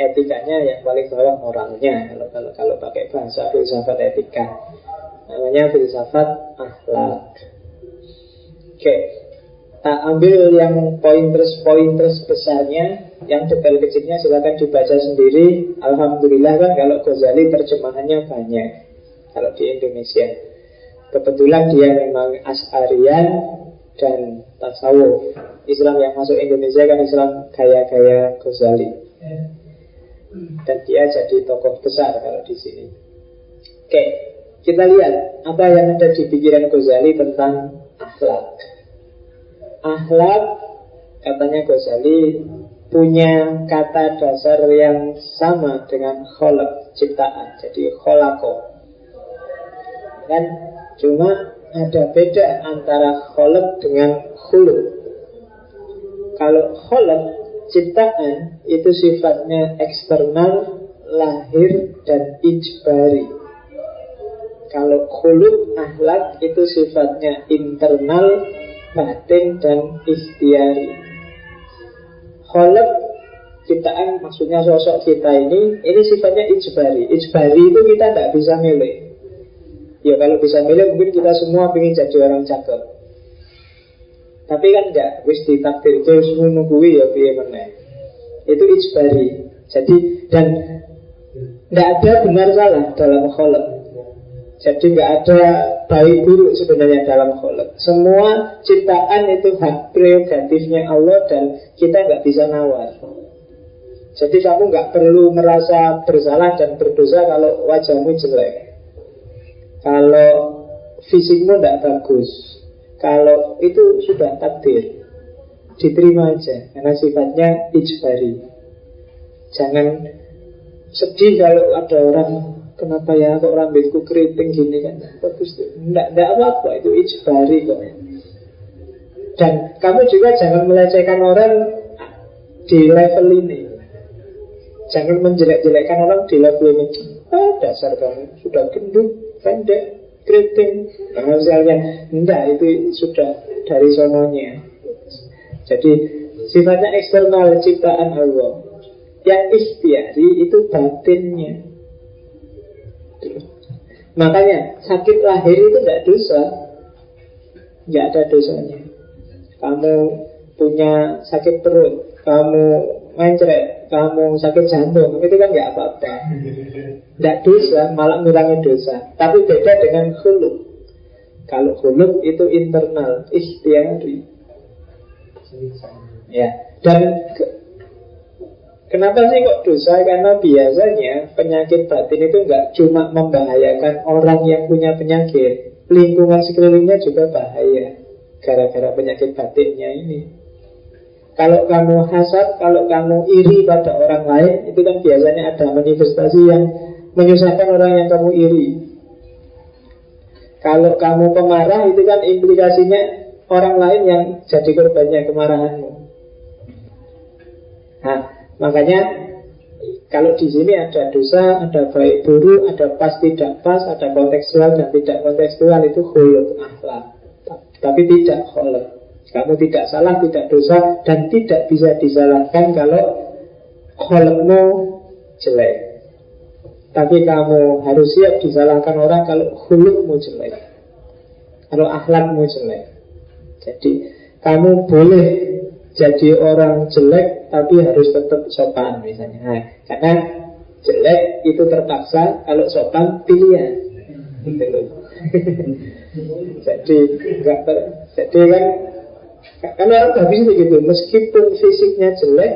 etikanya, yang paling bawah moralnya. Kalau kalau kalau pakai bahasa filsafat etika, namanya filsafat akhlak. Oke, tak ambil yang pointers-pointers besarnya, yang detail kecilnya silakan dibaca sendiri. Alhamdulillah kan kalau Ghazali terjemahannya banyak. Kalau di Indonesia, kebetulan dia memang As'arian dan tasawuf. Islam yang masuk Indonesia kan Islam gaya-gaya Ghazali. Dan dia jadi tokoh besar kalau di sini. Oke, kita lihat apa yang ada di pikiran Ghazali tentang akhlak. Akhlak katanya Ghazali punya kata dasar yang sama dengan kholak ciptaan. Jadi kholako. Kan cuma ada beda antara kholak dengan khuluk. Kalau kholak ciptaan itu sifatnya eksternal, lahir dan ijbari. Kalau khuluk ahlak itu sifatnya internal, batin dan ikhtiari. Kholak ciptaan maksudnya sosok kita ini ini sifatnya ijbari. Ijbari itu kita tidak bisa milih. Ya kalau bisa milih mungkin kita semua ingin jadi orang cakep. Tapi kan enggak, wis ditakdir terus menunggui ya piye. Itu ijbari. Jadi dan enggak ada benar salah dalam kholak. Jadi enggak ada baik buruk sebenarnya dalam kholak. Semua ciptaan itu hak prerogatifnya Allah dan kita enggak bisa nawar. Jadi kamu nggak perlu merasa bersalah dan berdosa kalau wajahmu jelek. Kalau fisikmu tidak bagus, kalau itu sudah takdir Diterima aja Karena sifatnya ijbari Jangan sedih kalau ada orang Kenapa ya kok rambutku keriting gini kan? Bagus tuh. Enggak, enggak apa-apa itu ijbari kok. Dan kamu juga jangan melecehkan orang Di level ini. Jangan menjelek-jelekkan orang di level ini. Ah dasar kamu sudah gendut, pendek keriting. Nah, misalnya enggak itu sudah dari sononya. Jadi sifatnya eksternal ciptaan Allah. Yang ikhtiari itu batinnya makanya sakit lahir itu enggak dosa. Enggak ada dosanya. Kamu punya sakit perut kamu mencret kamu sakit jantung itu kan nggak apa-apa. Tidak dosa malah ngurangi dosa. Tapi beda dengan khuluk. Kalau khuluk itu internal ikhtiari. Ya dan kenapa sih kok dosa karena biasanya penyakit batin itu nggak cuma membahayakan orang yang punya penyakit lingkungan sekelilingnya juga bahaya gara-gara penyakit batinnya ini kalau kamu hasad, kalau kamu iri pada orang lain, itu kan biasanya ada manifestasi yang menyusahkan orang yang kamu iri. Kalau kamu pemarah, itu kan implikasinya orang lain yang jadi korbannya kemarahanmu. Makanya kalau di sini ada dosa, ada baik buruk, ada pas tidak pas, ada kontekstual dan tidak kontekstual itu huluk akhlak. Tapi tidak huluk. Kamu tidak salah, tidak dosa Dan tidak bisa disalahkan kalau Kholekmu jelek Tapi kamu harus siap disalahkan orang Kalau hulukmu jelek Kalau akhlakmu jelek Jadi kamu boleh jadi orang jelek Tapi harus tetap sopan misalnya nah, Karena jelek itu terpaksa Kalau sopan pilihan gitu jadi enggak ter, jadi kan karena orang habis itu gitu, meskipun fisiknya jelek,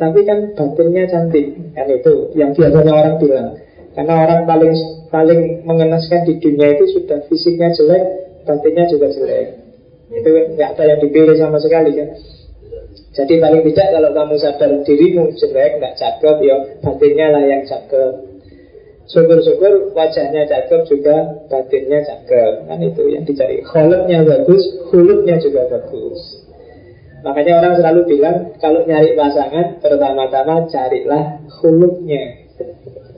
tapi kan batinnya cantik. Kan itu yang biasanya orang bilang. Karena orang paling paling mengenaskan di dunia itu sudah fisiknya jelek, batinnya juga jelek. Itu nggak ada yang dipilih sama sekali kan. Jadi paling tidak kalau kamu sadar dirimu jelek, nggak cakep, ya batinnya lah yang cakep. Syukur-syukur wajahnya cakep juga batinnya cakep. Kan itu yang dicari. Kholuknya bagus, huluknya juga bagus. Makanya orang selalu bilang Kalau nyari pasangan Pertama-tama carilah huluknya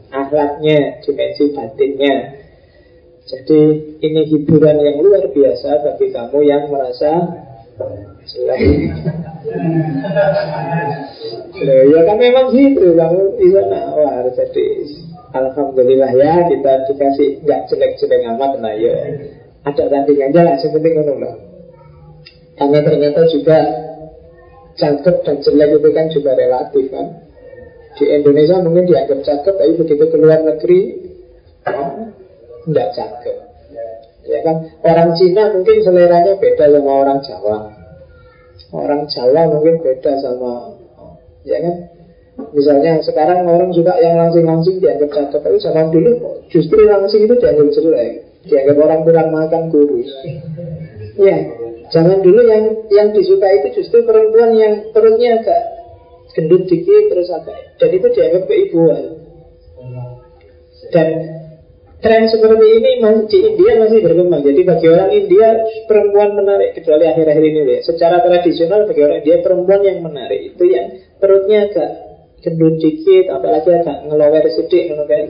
Akhlaknya, dimensi batinnya. Jadi ini hiburan yang luar biasa Bagi kamu yang merasa Loh, ya kan memang gitu Kamu bisa nawar Jadi Alhamdulillah ya kita dikasih nggak jelek-jelek amat lah ya. Ada tandingannya lah seperti itu loh karena ternyata juga cakep dan jelek itu kan juga relatif kan. Di Indonesia mungkin dianggap cakep tapi begitu keluar negeri nggak cakep ya kan? Orang Cina mungkin seleranya beda sama orang Jawa. Orang Jawa mungkin beda sama ya kan? Misalnya sekarang orang juga yang langsing-langsing dianggap cakep Tapi zaman dulu justru langsing itu dianggap jelek. Dianggap orang kurang makan kurus Ya, zaman dulu yang yang disuka itu justru perempuan yang perutnya agak gendut dikit terus agak Dan itu dianggap keibuan. Dan tren seperti ini di India masih berkembang. Jadi bagi orang India perempuan menarik Kecuali akhir-akhir ini ya Secara tradisional bagi orang India perempuan yang menarik Itu yang perutnya agak gendut dikit apalagi agak ngelower sedikit ngono kayak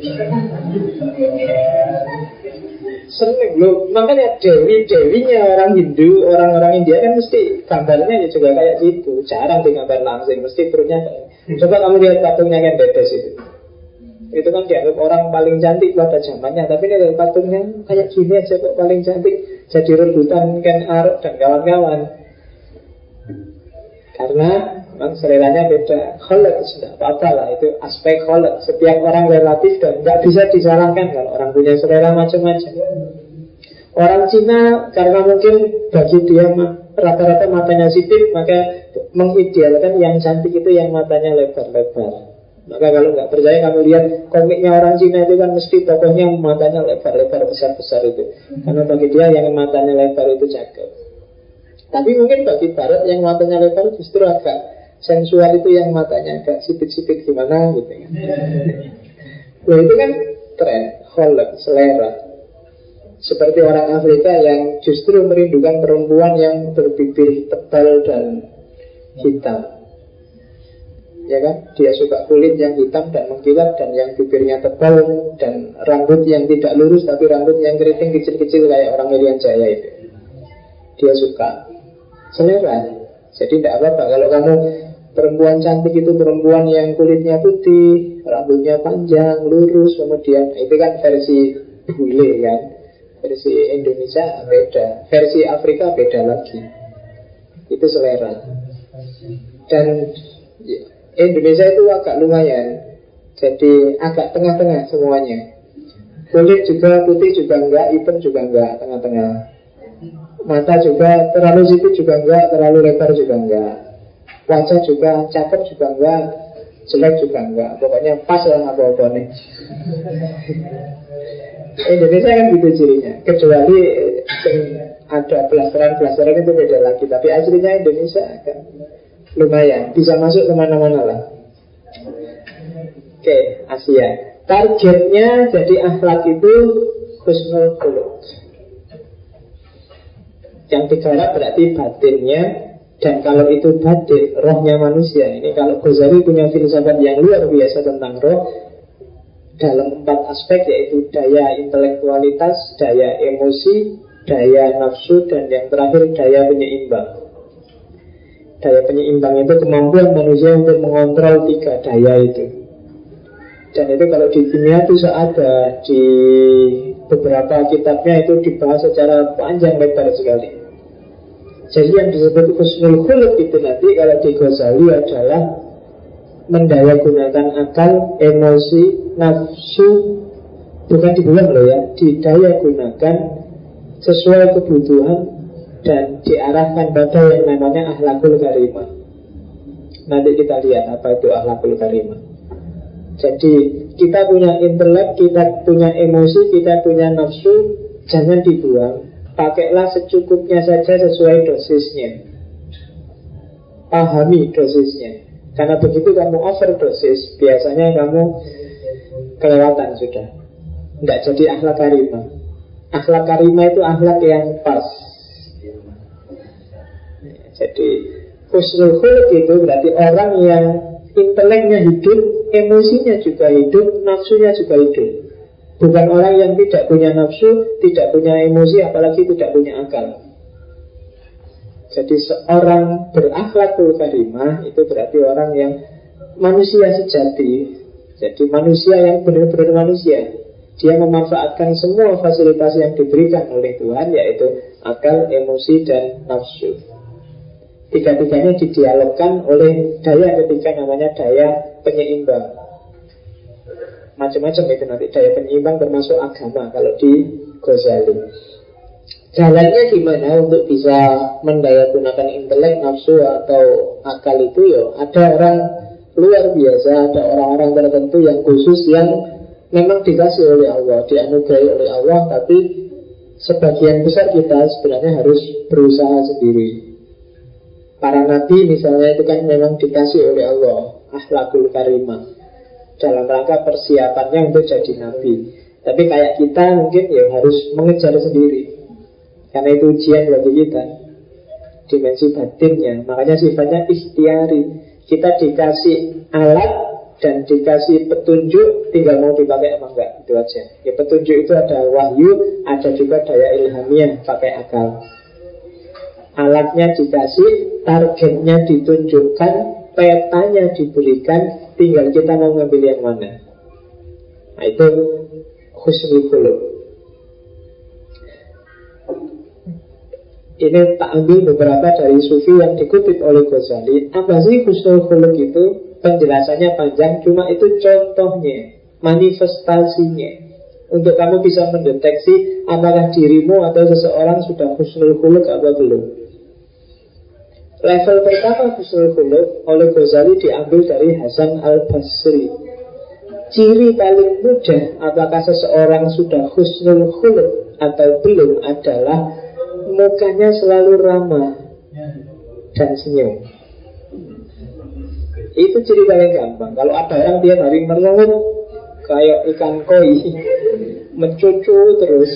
seneng loh. Makanya dewi dewinya orang Hindu orang-orang India kan mesti gambarnya ya juga kayak gitu. Jarang di gambar langsing mesti perutnya coba kamu lihat patungnya kan bedes itu itu kan dianggap orang paling cantik pada zamannya. Tapi ini patungnya kayak gini aja kok paling cantik. Jadi rebutan kan Arab dan kawan-kawan. Karena Memang seleranya beda. Kholek sudah apa-apa lah. Itu aspek kholek. Setiap orang relatif dan nggak bisa disalahkan Kalau orang punya selera macam-macam. Orang Cina karena mungkin bagi dia rata-rata matanya sipit Maka mengidealkan yang cantik itu yang matanya lebar-lebar maka kalau nggak percaya kamu lihat komiknya orang Cina itu kan mesti tokohnya matanya lebar-lebar besar-besar itu. Karena bagi dia yang matanya lebar itu cakep. Tapi mungkin bagi Barat yang matanya lebar justru agak sensual itu yang matanya agak sipit-sipit gimana gitu ya. Nah itu kan tren, holek, selera. Seperti orang Afrika yang justru merindukan perempuan yang berbibir tebal dan hitam. Ya kan? Dia suka kulit yang hitam dan mengkilat dan yang bibirnya tebal dan rambut yang tidak lurus tapi rambut yang keriting kecil-kecil kayak orang Irian Jaya itu. Dia suka selera. Jadi tidak apa-apa kalau kamu Perempuan cantik itu perempuan yang kulitnya putih, rambutnya panjang, lurus, kemudian itu kan versi bule kan. Versi Indonesia beda, versi Afrika beda lagi. Itu selera. Dan Indonesia itu agak lumayan. Jadi agak tengah-tengah semuanya. Kulit juga putih juga enggak, hitam juga enggak, tengah-tengah. Mata juga terlalu sipit juga enggak, terlalu lebar juga enggak. Wajah juga cakep juga enggak Jelek juga enggak Pokoknya pas lah apa-apa nih Indonesia kan gitu cirinya Kecuali ada blasteran-blasteran itu beda lagi Tapi aslinya Indonesia kan lumayan. Bisa masuk ke mana-mana lah. Oke, Asia. Targetnya jadi akhlak itu Husnul Khuluk Yang digarap berarti batinnya dan kalau itu batin, rohnya manusia. Ini kalau Ghazali punya filsafat yang luar biasa tentang roh Dalam empat aspek yaitu daya intelektualitas, daya emosi, daya nafsu Dan yang terakhir daya penyeimbang Daya penyeimbang itu kemampuan manusia untuk mengontrol tiga daya itu. Dan itu kalau di kimia itu ada Di beberapa kitabnya itu dibahas secara panjang lebar sekali. Jadi yang disebut husnul khuluk itu nanti kalau di Ghazali adalah mendaya gunakan akal, emosi, nafsu bukan dibuang loh ya, didaya gunakan sesuai kebutuhan dan diarahkan pada yang namanya ahlakul karimah. Nanti kita lihat apa itu ahlakul karimah. Jadi kita punya intelek, kita punya emosi, kita punya nafsu, jangan dibuang pakailah secukupnya saja sesuai dosisnya. pahami dosisnya. Karena begitu kamu overdosis, biasanya kamu kelewatan sudah. Tidak jadi akhlak karimah. Akhlak karimah itu akhlak yang pas. Jadi husnul khulq itu berarti orang yang inteleknya hidup, emosinya juga hidup, nafsunya juga hidup. Bukan orang yang tidak punya nafsu, tidak punya emosi, apalagi tidak punya akal. Jadi seorang berakhlakul karimah itu berarti orang yang manusia sejati. Jadi manusia yang benar-benar manusia. Dia memanfaatkan semua fasilitas yang diberikan oleh Tuhan yaitu akal, emosi, dan nafsu. Tiga-tiganya didialogkan oleh daya ketiga namanya daya penyeimbang. Macam-macam itu nanti daya penyeimbang termasuk agama kalau di Ghazali. Jalannya gimana untuk bisa mendayagunakan intelek, nafsu atau akal itu ya ada orang luar biasa, ada orang-orang tertentu yang khusus yang memang dikasih oleh Allah, dianugerahi oleh Allah, tapi sebagian besar kita sebenarnya harus berusaha sendiri. Para nabi misalnya itu kan memang dikasih oleh Allah, akhlakul karimah. Dalam rangka persiapannya untuk jadi nabi. Tapi kayak kita mungkin ya harus mengejar sendiri. Karena itu ujian bagi kita. Dimensi batinnya. Makanya sifatnya ikhtiari. Kita dikasih alat dan dikasih petunjuk tinggal mau dipakai apa enggak. Itu aja. Ya petunjuk itu ada wahyu ada juga daya ilhamiah pakai akal alatnya dikasih targetnya ditunjukkan petanya diberikan tinggal kita mau ngambil yang mana. Nah itu khusnul khuluq. Ini tak ambil beberapa dari sufi yang dikutip oleh Ghazali. Apa sih husnul khuluk itu? Penjelasannya panjang, cuma itu contohnya Manifestasinya. Untuk kamu bisa mendeteksi Apakah dirimu atau seseorang sudah husnul khuluk atau belum Level pertama husnul khuluk oleh Ghazali diambil dari Hasan al-Basri Ciri paling mudah apakah seseorang sudah husnul khuluk atau belum adalah mukanya selalu ramah dan senyum. Itu ciri paling gampang. Kalau ada orang dia hari merengut kayak ikan koi, mencucu terus.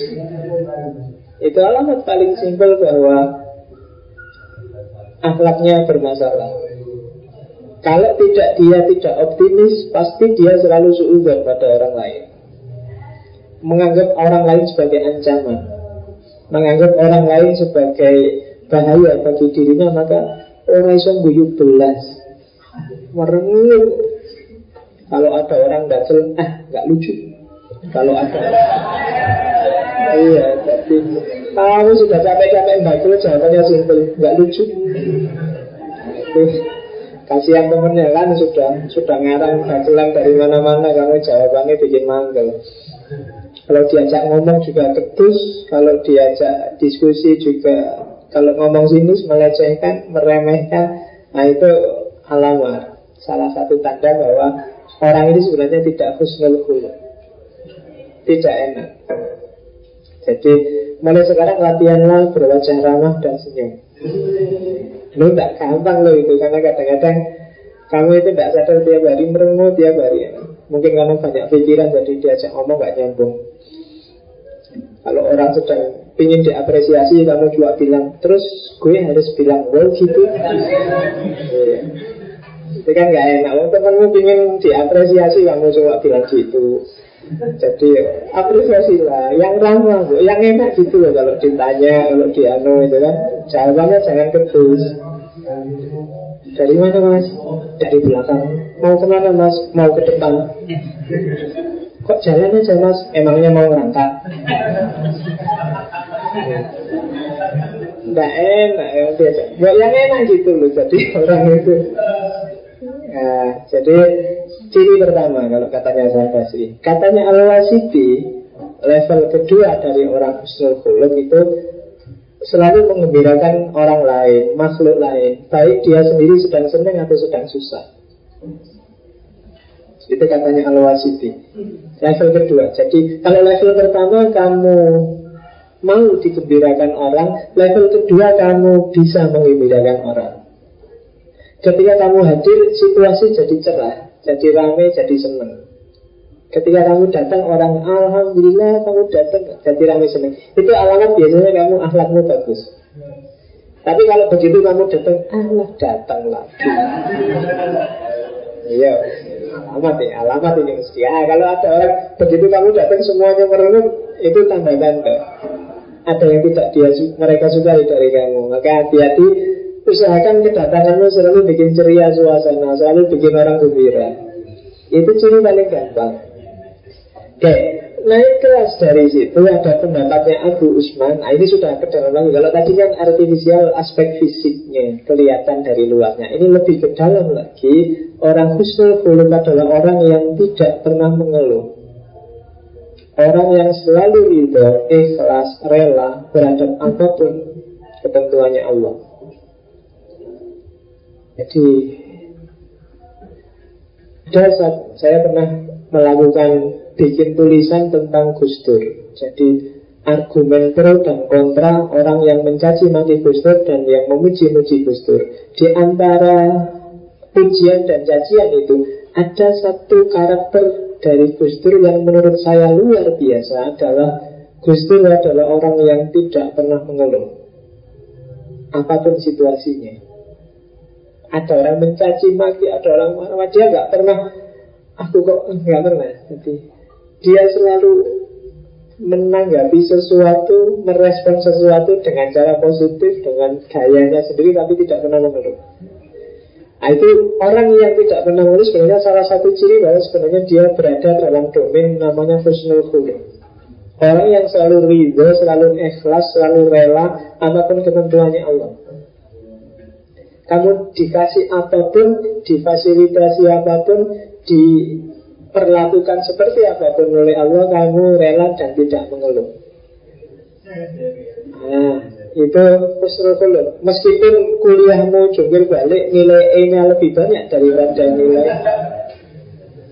Itu alamat paling simpel bahwa akhlaknya bermasalah. Kalau tidak dia tidak optimis, pasti dia selalu suudzon pada orang lain. Menganggap orang lain sebagai ancaman. Menganggap orang lain sebagai bahaya bagi dirinya maka orang iso guyu belas. Merengut. Kalau ada orang datang ah nggak lucu. Kalau ada. Iya kamu sudah capek-capek mbak jawabannya simpel. Nggak lucu. Kasihan temennya kan sudah sudah ngarang bagelan dari mana-mana kamu jawabannya bikin manggel kalau diajak ngomong juga ketus Kalau diajak diskusi juga Kalau ngomong sinis melecehkan, meremehkan Nah itu alamat Salah satu tanda bahwa Orang ini sebenarnya tidak husnul khuluq. Tidak enak Jadi mulai sekarang latihanlah berwajah ramah dan senyum. Lu tak gampang lo itu Karena kadang-kadang kamu itu tidak sadar tiap hari merengut tiap hari. Mungkin kamu banyak pikiran jadi diajak ngomong gak nyambung. Kalau orang sedang ingin diapresiasi Kamu juga bilang Terus gue harus bilang wow gitu. Iya. Itu kan gak enak. Kalau temenmu ingin diapresiasi Kamu coba bilang gitu jadi apresiasi lah Yang ramah, yang enak gitu loh Kalau ditanya, kalau dianu itu kan Jawabannya jangan kedus Dari mana mas? Dari belakang Mau ke mana mas? Mau ke depan Kok jalan aja mas? Emangnya mau ngerangkak? Nggak enak ya biasa. Gak yang enak gitu loh jadi orang itu. Nah, jadi ciri pertama kalau katanya saya kasih. Katanya Al-Wasiti level kedua dari orang husnul khuluq itu selalu mengembirakan orang lain, makhluk lain, baik dia sendiri sedang senang atau sedang susah. Itu katanya Al-Wasiti. Level kedua. Jadi kalau level pertama kamu Mau digembirakan orang Level kedua kamu bisa mengembirakan orang. Ketika kamu hadir, situasi jadi cerah, jadi ramai, jadi senang. Ketika kamu datang orang Alhamdulillah kamu datang. Jadi ramai senang Itu alamat biasanya kamu akhlakmu bagus. Tapi kalau begitu kamu datang Allah datang lagi. Iya. Alamat ya, alamat ini mesti. Ah, Kalau ada orang begitu kamu datang semuanya merenung Itu tanda-tanda. Ada yang tidak dia mereka sukai dari kamu. Maka hati-hati Usahakan kedatanganmu selalu bikin ceria suasana Selalu bikin orang gembira Itu ciri paling gampang Oke, naik kelas dari situ ada pendapatnya Abu Usman. Nah, ini sudah ke dalam lagi. Kalau tadi kan artifisial aspek fisiknya kelihatan dari luarnya. Ini lebih ke dalam lagi. Orang husnul khuluq adalah orang yang tidak pernah mengeluh. Orang yang selalu ridho, ikhlas, rela berhadap apa pun ketentuannya Allah. Jadi ada saat saya pernah melakukan bikin tulisan tentang Gus Dur. Jadi argumen pro dan kontra orang yang mencaci maki Gus Dur dan yang memuji-muji Gus Dur. Di antara pujian dan cacian itu ada satu karakter dari Gus Dur yang menurut saya luar biasa adalah Gus Dur adalah orang yang tidak pernah mengeluh apa pun situasinya. Ada orang mencaci maki, ada orang marah, dia nggak pernah. Aku kok nggak pernah. Jadi dia selalu menanggapi sesuatu, merespon sesuatu dengan cara positif, dengan gayanya sendiri, tapi tidak pernah mengeluh. Nah, itu orang yang tidak pernah mengeluh sebenarnya salah satu ciri bahwa sebenarnya dia berada dalam domain namanya husnul khuluq. Orang yang selalu ridho, selalu ikhlas, selalu rela apa pun ketentuannya Allah. Kamu dikasih apa pun, difasilitasi apa pun, di perlakukan seperti apa pun oleh Allah kamu rela dan tidak mengeluh. Nah, itu husnul Meskipun kuliahmu jungkir balik nilai E nya lebih banyak daripada nilai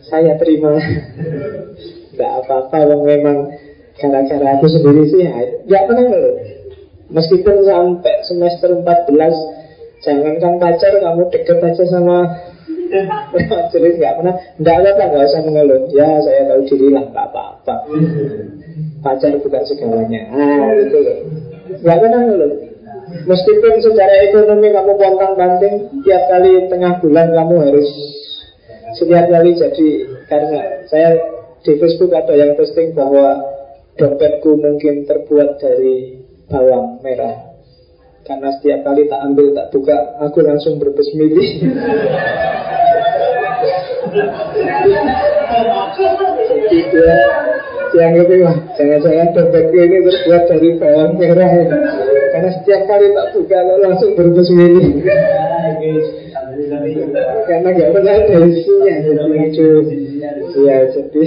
saya terima. Gak apa-apa, wong memang gara-gara aku sendiri sih, gak pernah ngeluh. Meskipun sampai semester 14 Jangankan pacar kamu deket aja sama Serius nggak pernah. Nggak apa-apa nggak usah mengeluh. Ya saya tahu diri lah nggak apa-apa. Pacar bukan segalanya. Ah itu loh. Nggak pernah mengeluh Meskipun secara ekonomi kamu pontang banting Tiap kali tengah bulan kamu harus Setiap kali jadi Karena saya di Facebook ada yang posting bahwa Dompetku mungkin terbuat dari bawang merah karena setiap kali tak ambil tak buka Aku langsung berbesmili Jadi dia yang itu jangan-jangan dompetku ini terbuat dari bawang merah ya. Karena setiap kali tak buka langsung berbesmili Karena gak pernah ada isinya Jadi itu Ya jadi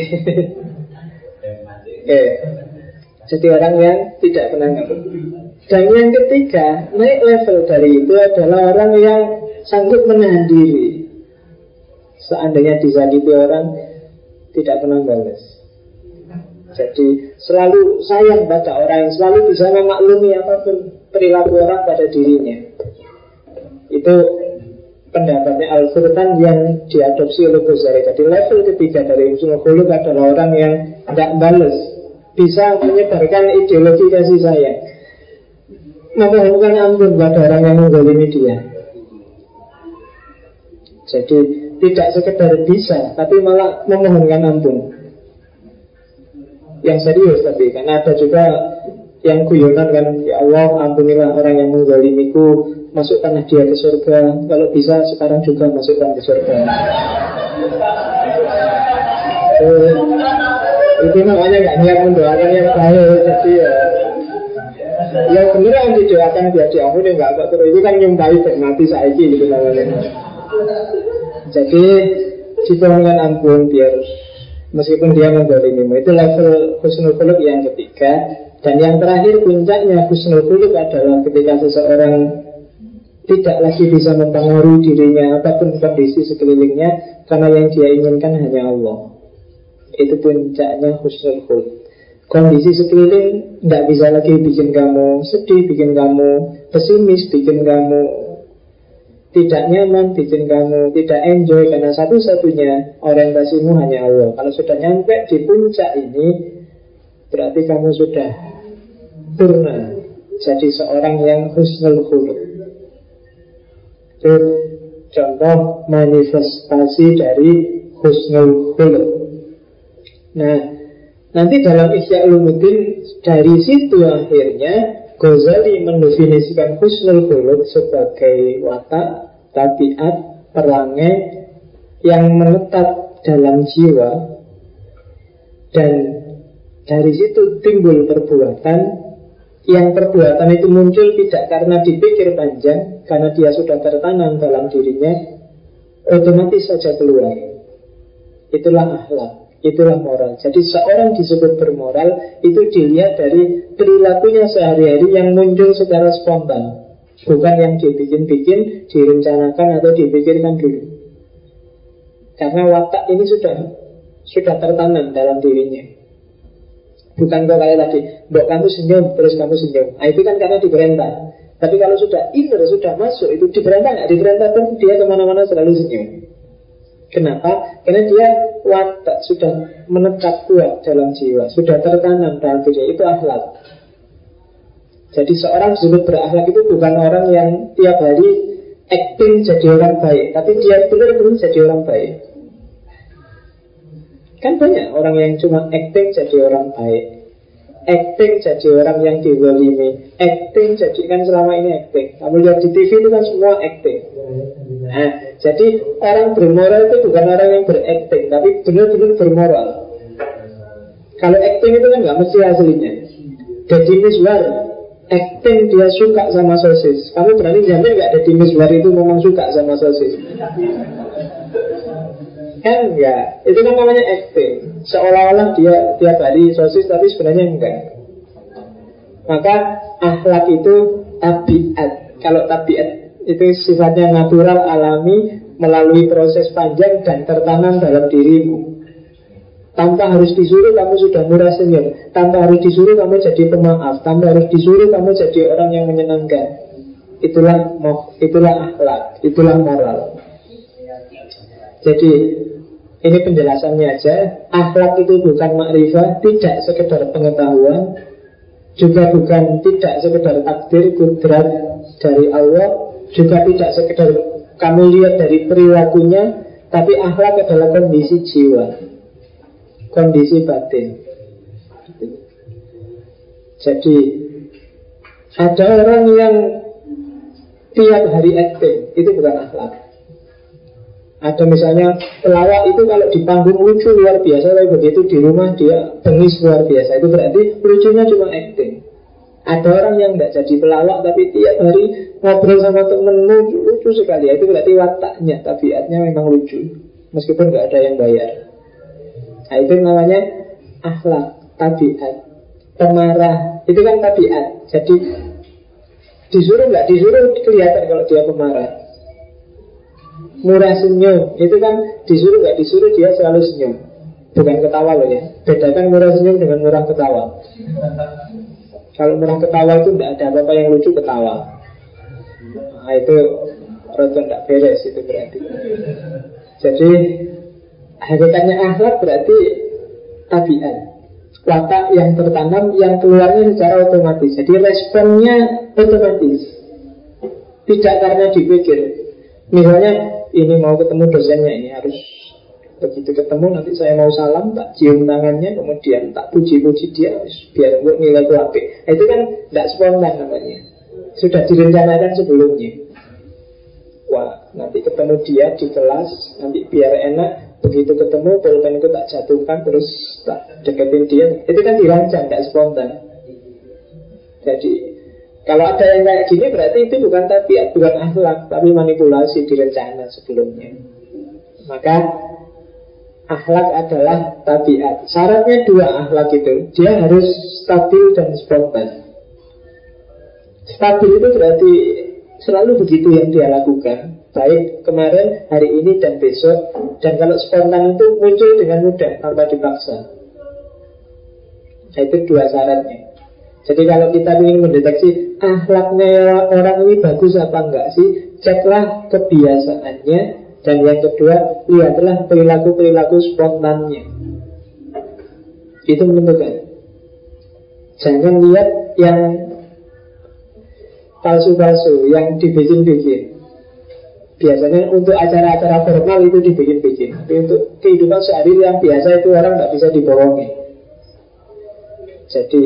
Oke Jadi orang yang tidak pernah ngerti dan yang ketiga, naik level dari itu adalah orang yang sanggup menahan diri. Seandainya disakiti orang, tidak pernah balas. Jadi selalu sayang pada orang yang selalu bisa memaklumi apa pun perilaku orang pada dirinya. Itu pendapatnya Al-Furqan yang diadopsi oleh Ghazali. Jadi level ketiga dari Khuluq adalah orang yang tidak balas, bisa menyebarkan ideologi kasih sayang memohonkan ampun pada orang yang menggolimi dia. Jadi tidak sekedar bisa, tapi malah memohonkan ampun. Yang serius tapi karena ada juga yang guyonan kan ya Allah ampunilah orang yang menggolimiku masukkanlah dia ke surga kalau bisa sekarang juga masukkan ke surga itu, itu namanya nggak niat mendoakan yang baik jadi ya yang beneran didoakan biar diampuni nggak kok terus. Itu kan nyumpahi dan mati saiki gitu namanya jadi diperlukan ampun biar meskipun dia mendolimimu itu level husnul khuluq yang ketiga. Dan yang terakhir puncaknya husnul khuluq adalah ketika seseorang tidak lagi bisa mempengaruhi dirinya apa pun kondisi sekelilingnya karena yang dia inginkan hanya Allah. Itu puncaknya husnul khuluq Kondisi sekeliling tidak bisa lagi bikin kamu sedih, bikin kamu pesimis, bikin kamu tidak nyaman, bikin kamu tidak enjoy karena satu-satunya orientasimu hanya Allah. Kalau sudah nyampe di puncak ini, berarti kamu sudah purna jadi seorang yang husnul khuluq. Itu contoh manifestasi dari husnul khuluq. Nah, nanti dalam Isya Ulumuddin dari situ akhirnya Ghazali mendefinisikan husnul khuluq sebagai watak, tabiat, perangai yang menetap dalam jiwa. Dan dari situ timbul perbuatan. Yang perbuatan itu muncul tidak karena dipikir panjang karena dia sudah tertanam dalam dirinya otomatis saja keluar. Itulah akhlak Itulah moral. Jadi seorang disebut bermoral itu dilihat dari perilakunya sehari-hari yang muncul secara spontan. Bukan yang dibikin-bikin, direncanakan atau dipikirkan dulu. Karena watak ini sudah sudah tertanam dalam dirinya. Bukan kok kayak tadi, mbok kamu senyum, terus kamu senyum. Nah, itu kan karena diperintah. Tapi kalau sudah inner, sudah masuk, itu diperintah nggak? Diperintah pun dia ke mana-mana selalu senyum. Kenapa? Karena dia watak sudah menetap kuat dalam jiwa, sudah tertanam dalam diri itu akhlak. Jadi seorang disebut berakhlak itu bukan orang yang tiap hari acting jadi orang baik, tapi dia benar-benar jadi orang baik. Kan banyak orang yang cuma acting jadi orang baik acting jadi orang yang dizalimi. Acting jadi kan selama ini acting. Kamu lihat di TV itu kan semua acting. Nah, jadi orang bermoral itu bukan orang yang berakting tapi benar-benar bermoral. Kalau acting itu kan nggak mesti aslinya. Jadi miswar acting dia suka sama sosis. Kamu berani jamin nggak ada miswar itu memang suka sama sosis Kan? Enggak Itu kan namanya acting. Seolah-olah dia tiap hari sosis Tapi sebenarnya enggak. Maka akhlak itu tabiat. Kalau tabiat itu sifatnya natural, alami Melalui proses panjang dan tertanam dalam dirimu. Tanpa harus disuruh kamu sudah murah senyum Tanpa harus disuruh kamu jadi pemaaf. Tanpa harus disuruh kamu jadi orang yang menyenangkan. Itulah itulah akhlak. Itulah moral. Jadi ini penjelasannya aja. Akhlak itu bukan makrifat, tidak sekedar pengetahuan, juga bukan tidak sekedar takdir kudrat dari Allah, juga tidak sekedar kamu lihat dari perilakunya, tapi akhlak adalah kondisi jiwa, kondisi batin. Jadi ada orang yang tiap hari acting, itu bukan akhlak. Ada misalnya pelawak itu kalau di panggung lucu luar biasa Tapi begitu di rumah dia bengis luar biasa. Itu berarti lucunya cuma acting Ada orang yang tidak jadi pelawak Tapi tiap hari ngobrol sama temen lucu, lucu sekali. Itu berarti wataknya, tabiatnya memang lucu Meskipun nggak ada yang bayar. Nah itu namanya akhlak, tabiat Pemarah, itu kan tabiat. Jadi disuruh nggak disuruh kelihatan kalau dia pemarah murah senyum. Itu kan disuruh nggak disuruh dia selalu senyum. Bukan ketawa loh ya. Bedakan murah senyum dengan murah ketawa. Kalau murah ketawa itu tidak ada apa-apa yang lucu ketawa. Nah itu rada tidak beres itu berarti. Jadi hakikatnya akhlak berarti tabiat. Watak yang tertanam yang keluarnya secara otomatis. Jadi responnya otomatis. Tidak karena dipikir. Misalnya ini mau ketemu dosennya ini harus begitu ketemu nanti saya mau salam tak cium tangannya kemudian tak puji-puji dia biar gue nilai itu api itu kan tidak spontan namanya. Sudah direncanakan sebelumnya. Wah nanti ketemu dia di kelas nanti biar enak begitu ketemu pulpen itu tak jatuhkan terus tak deketin dia. Itu kan dirancang tidak spontan. Jadi kalau ada yang kayak gini berarti itu bukan tabiat, bukan akhlak, tapi manipulasi direncana sebelumnya. Maka akhlak adalah tabiat. Syaratnya dua akhlak itu, dia harus stabil dan spontan. Stabil itu berarti selalu begitu yang dia lakukan. Baik kemarin, hari ini, dan besok. Dan kalau spontan itu muncul dengan mudah tanpa dipaksa. Nah, itu dua syaratnya. Jadi kalau kita ingin mendeteksi akhlaknya orang ini bagus apa enggak sih, ceklah kebiasaannya dan yang kedua lihatlah perilaku-perilaku spontannya. Itu menentukan. Jangan lihat yang palsu-palsu, yang dibikin-bikin. Biasanya untuk acara-acara formal itu dibikin-bikin. Tapi untuk kehidupan sehari yang biasa itu orang tidak bisa dibohongi. Jadi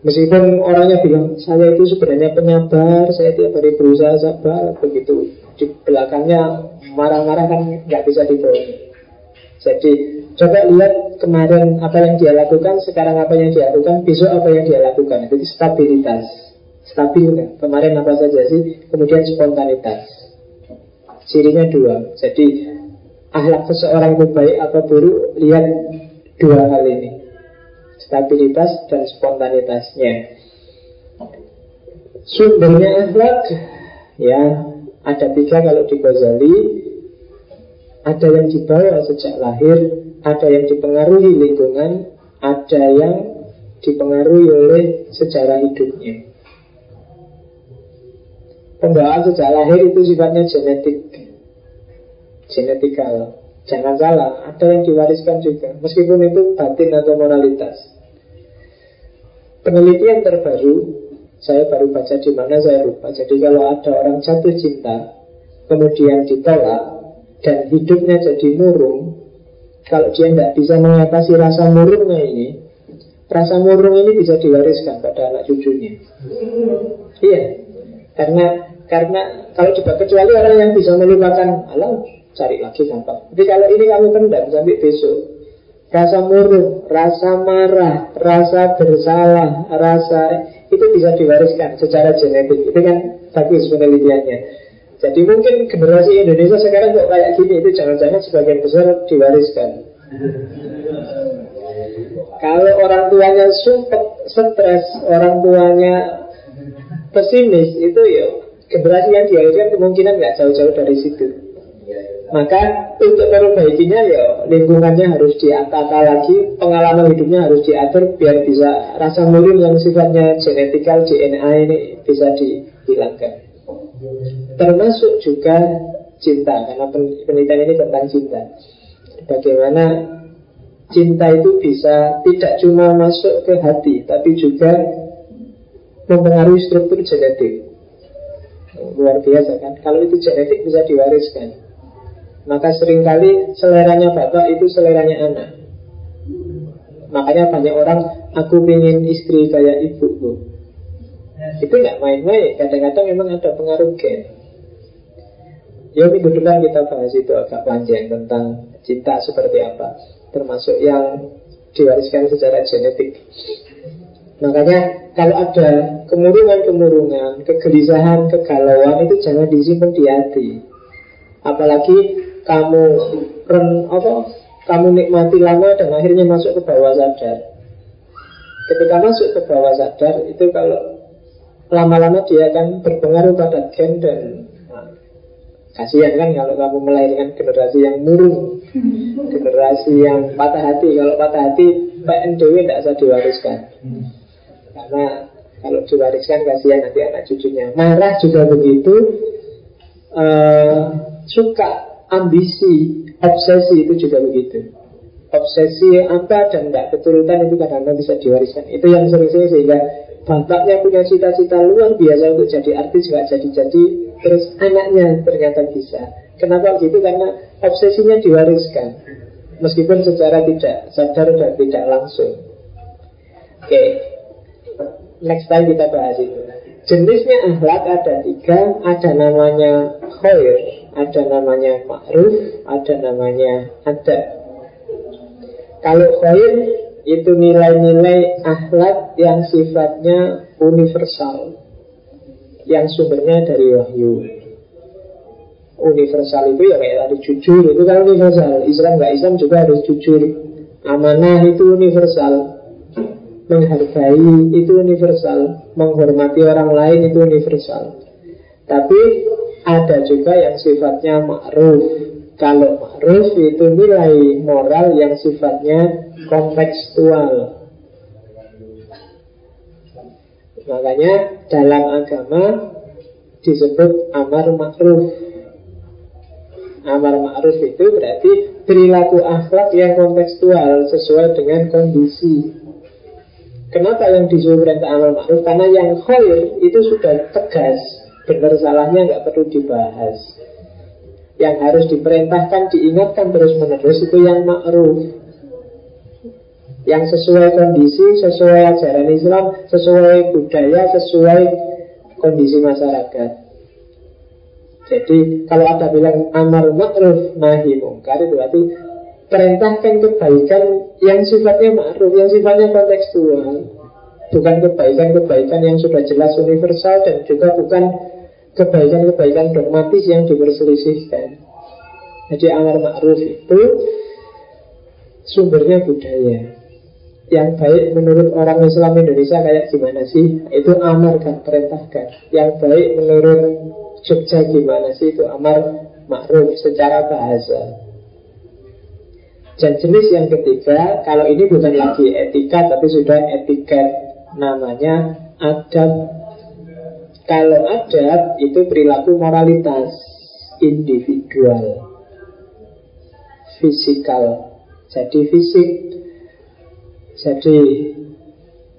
Meskipun orangnya bilang saya itu sebenarnya penyabar, saya tiap hari berusaha sabar, begitu di belakangnya marah-marah kan nggak bisa dibohongi. Jadi coba lihat kemarin apa yang dia lakukan, sekarang apa yang dia lakukan, besok apa yang dia lakukan. Jadi stabilitas, stabil kan. Kemarin apa saja sih, kemudian spontanitas. Cirinya dua. Jadi ahlak seseorang itu baik atau buruk, lihat dua hal ini stabilitas dan spontanitasnya. Sumbernya akhlak ya ada tiga kalau di Ghazali ada yang dibawa sejak lahir, ada yang dipengaruhi lingkungan, ada yang dipengaruhi oleh sejarah hidupnya. Pembawaan sejak lahir itu sifatnya genetik, genetikal. Jangan salah, ada yang diwariskan juga Meskipun itu batin atau moralitas Penelitian terbaru Saya baru baca di mana saya lupa. Jadi kalau ada orang jatuh cinta Kemudian ditolak Dan hidupnya jadi murung Kalau dia tidak bisa mengatasi rasa murungnya ini Rasa murung ini bisa diwariskan pada anak cucunya. Iya. Karena karena kalau juga kecuali orang yang bisa melupakan alam cari lagi gampang. Tapi kalau ini kamu pendam sampai besok, rasa murung, rasa marah, rasa bersalah, rasa itu bisa diwariskan secara genetik. Itu kan bagus penelitiannya. Jadi mungkin generasi Indonesia sekarang kok kayak gini itu jangan-jangan sebagian besar diwariskan. Kalau orang tuanya sumpet, stres, orang tuanya pesimis, itu ya generasi yang diwariskan kemungkinan nggak jauh-jauh dari situ. Maka untuk perbaikinya ya lingkungannya harus diatata lagi, pengalaman hidupnya harus diatur biar bisa rasa murni yang sifatnya genetikal DNA ini bisa dihilangkan. Termasuk juga cinta karena penelitian ini tentang cinta. Bagaimana cinta itu bisa tidak cuma masuk ke hati tapi juga mempengaruhi struktur genetik. Luar biasa kan? Kalau itu genetik bisa diwariskan. Maka sering kali seleranya bapak itu seleranya anak. Makanya banyak orang Aku ingin istri kayak ibuku Itu nggak main-main. Kadang-kadang memang ada pengaruh gen. Ya minggu depan kita bahas itu agak panjang Tentang cinta seperti apa Termasuk yang diwariskan secara genetik. Makanya kalau ada kemurungan-kemurungan, kegelisahan, kegalauan itu jangan disimpan di hati. Apalagi kamu ren, apa kamu nikmati lama dan akhirnya masuk ke bawah sadar. Ketika masuk ke bawah sadar itu kalau lama-lama dia akan berpengaruh pada gen dan nah, kasihan kan kalau kamu melahirkan generasi yang murung, generasi yang patah hati. Kalau patah hati PNDW tidak bisa diwariskan. Karena kalau diwariskan kasihan nanti anak cucunya. Marah juga begitu. Uh, suka ambisi, obsesi itu juga begitu. Obsesi apa dan tidak keturutan itu kadang-kadang bisa diwariskan. Itu yang sering-sering sehingga bapaknya punya cita-cita luar biasa untuk jadi artis nggak jadi-jadi, terus anaknya ternyata bisa. Kenapa begitu? Karena obsesinya diwariskan, meskipun secara tidak sadar dan tidak langsung. Oke, okay. next time kita bahas itu. Jenisnya akhlak ada tiga, ada namanya khair, ada namanya ma'ruf, ada namanya ada. Kalau khair itu nilai-nilai akhlak yang sifatnya universal, yang sumbernya dari wahyu. Universal itu ya kayak tadi jujur itu kan universal. Islam nggak Islam juga harus jujur. Amanah itu universal. Menghargai itu universal. Menghormati orang lain itu universal. Tapi ada juga yang sifatnya ma'ruf Kalau ma'ruf itu nilai moral yang sifatnya kontekstual Makanya dalam agama disebut amar ma'ruf. Amar ma'ruf itu berarti perilaku akhlak yang kontekstual sesuai dengan kondisi. Kenapa yang disuruh perintah amar ma'ruf? Karena yang khair itu sudah tegas. Benar salahnya nggak perlu dibahas. Yang harus diperintahkan, diingatkan terus menerus itu yang ma'ruf yang sesuai kondisi, sesuai ajaran Islam, sesuai budaya, sesuai kondisi masyarakat. Jadi kalau ada bilang amar ma'ruf nahi mungkar itu berarti perintahkan kebaikan yang sifatnya ma'ruf, yang sifatnya kontekstual. Bukan kebaikan-kebaikan yang sudah jelas universal dan juga bukan kebaikan-kebaikan dogmatis yang diperselisihkan. Jadi amar ma'ruf itu sumbernya budaya yang baik menurut orang Islam Indonesia kayak gimana sih? Itu amar kan, perintahkan. Yang baik menurut Jogja gimana sih? Itu amar makruf secara bahasa. Dan jenis yang ketiga, kalau ini bukan lagi etika tapi sudah etiket namanya adab. Kalau adab itu perilaku moralitas individual, fisikal. Jadi fisik jadi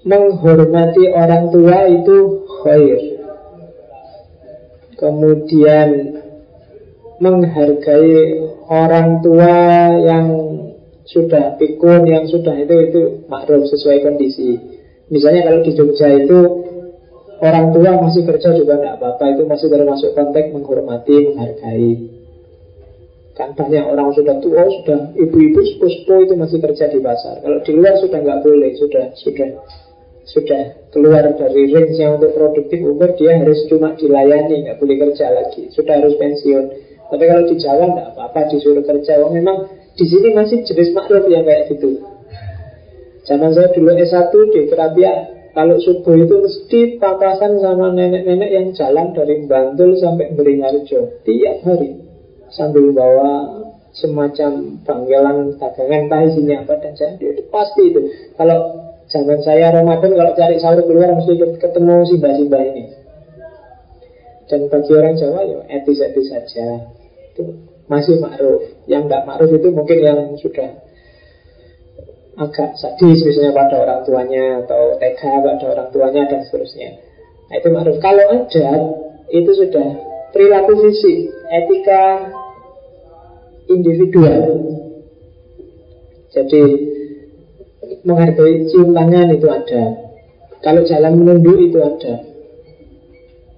menghormati orang tua itu khair. Kemudian menghargai orang tua yang sudah pikun, yang sudah itu itu makruf sesuai kondisi. Misalnya kalau di Jogja itu orang tua masih kerja juga tidak apa-apa, itu masih termasuk konteks menghormati, menghargai. Kan banyak orang sudah tua, sudah ibu-ibu sepuh-sepuh itu masih kerja di pasar. Kalau di luar sudah nggak boleh, sudah sudah sudah keluar dari range yang untuk produktif umur dia harus cuma dilayani, nggak boleh kerja lagi, sudah harus pensiun. Tapi kalau di Jawa nggak apa-apa disuruh kerja. Oh, memang di sini masih jenis makruf yang kayak gitu. Zaman saya dulu S1 di Kerapia, kalau subuh itu mesti papasan sama nenek-nenek yang jalan dari Bantul sampai Beringharjo tiap hari. Sambil bawa semacam panggilan dagangan entah isinya apa dan saya. Itu pasti itu. Kalau zaman saya Ramadan kalau cari sahur keluar mesti ketemu simbah-simbah ini. Dan bagi orang Jawa ya etis-etis saja. Itu masih ma'ruf yang tidak ma'ruf itu mungkin yang sudah agak sadis misalnya pada orang tuanya atau tega pada orang tuanya dan seterusnya nah itu ma'ruf kalau ada itu sudah perilaku fisik etika individual. Jadi menghargai cium tangan itu ada. Kalau jalan menunduk itu ada.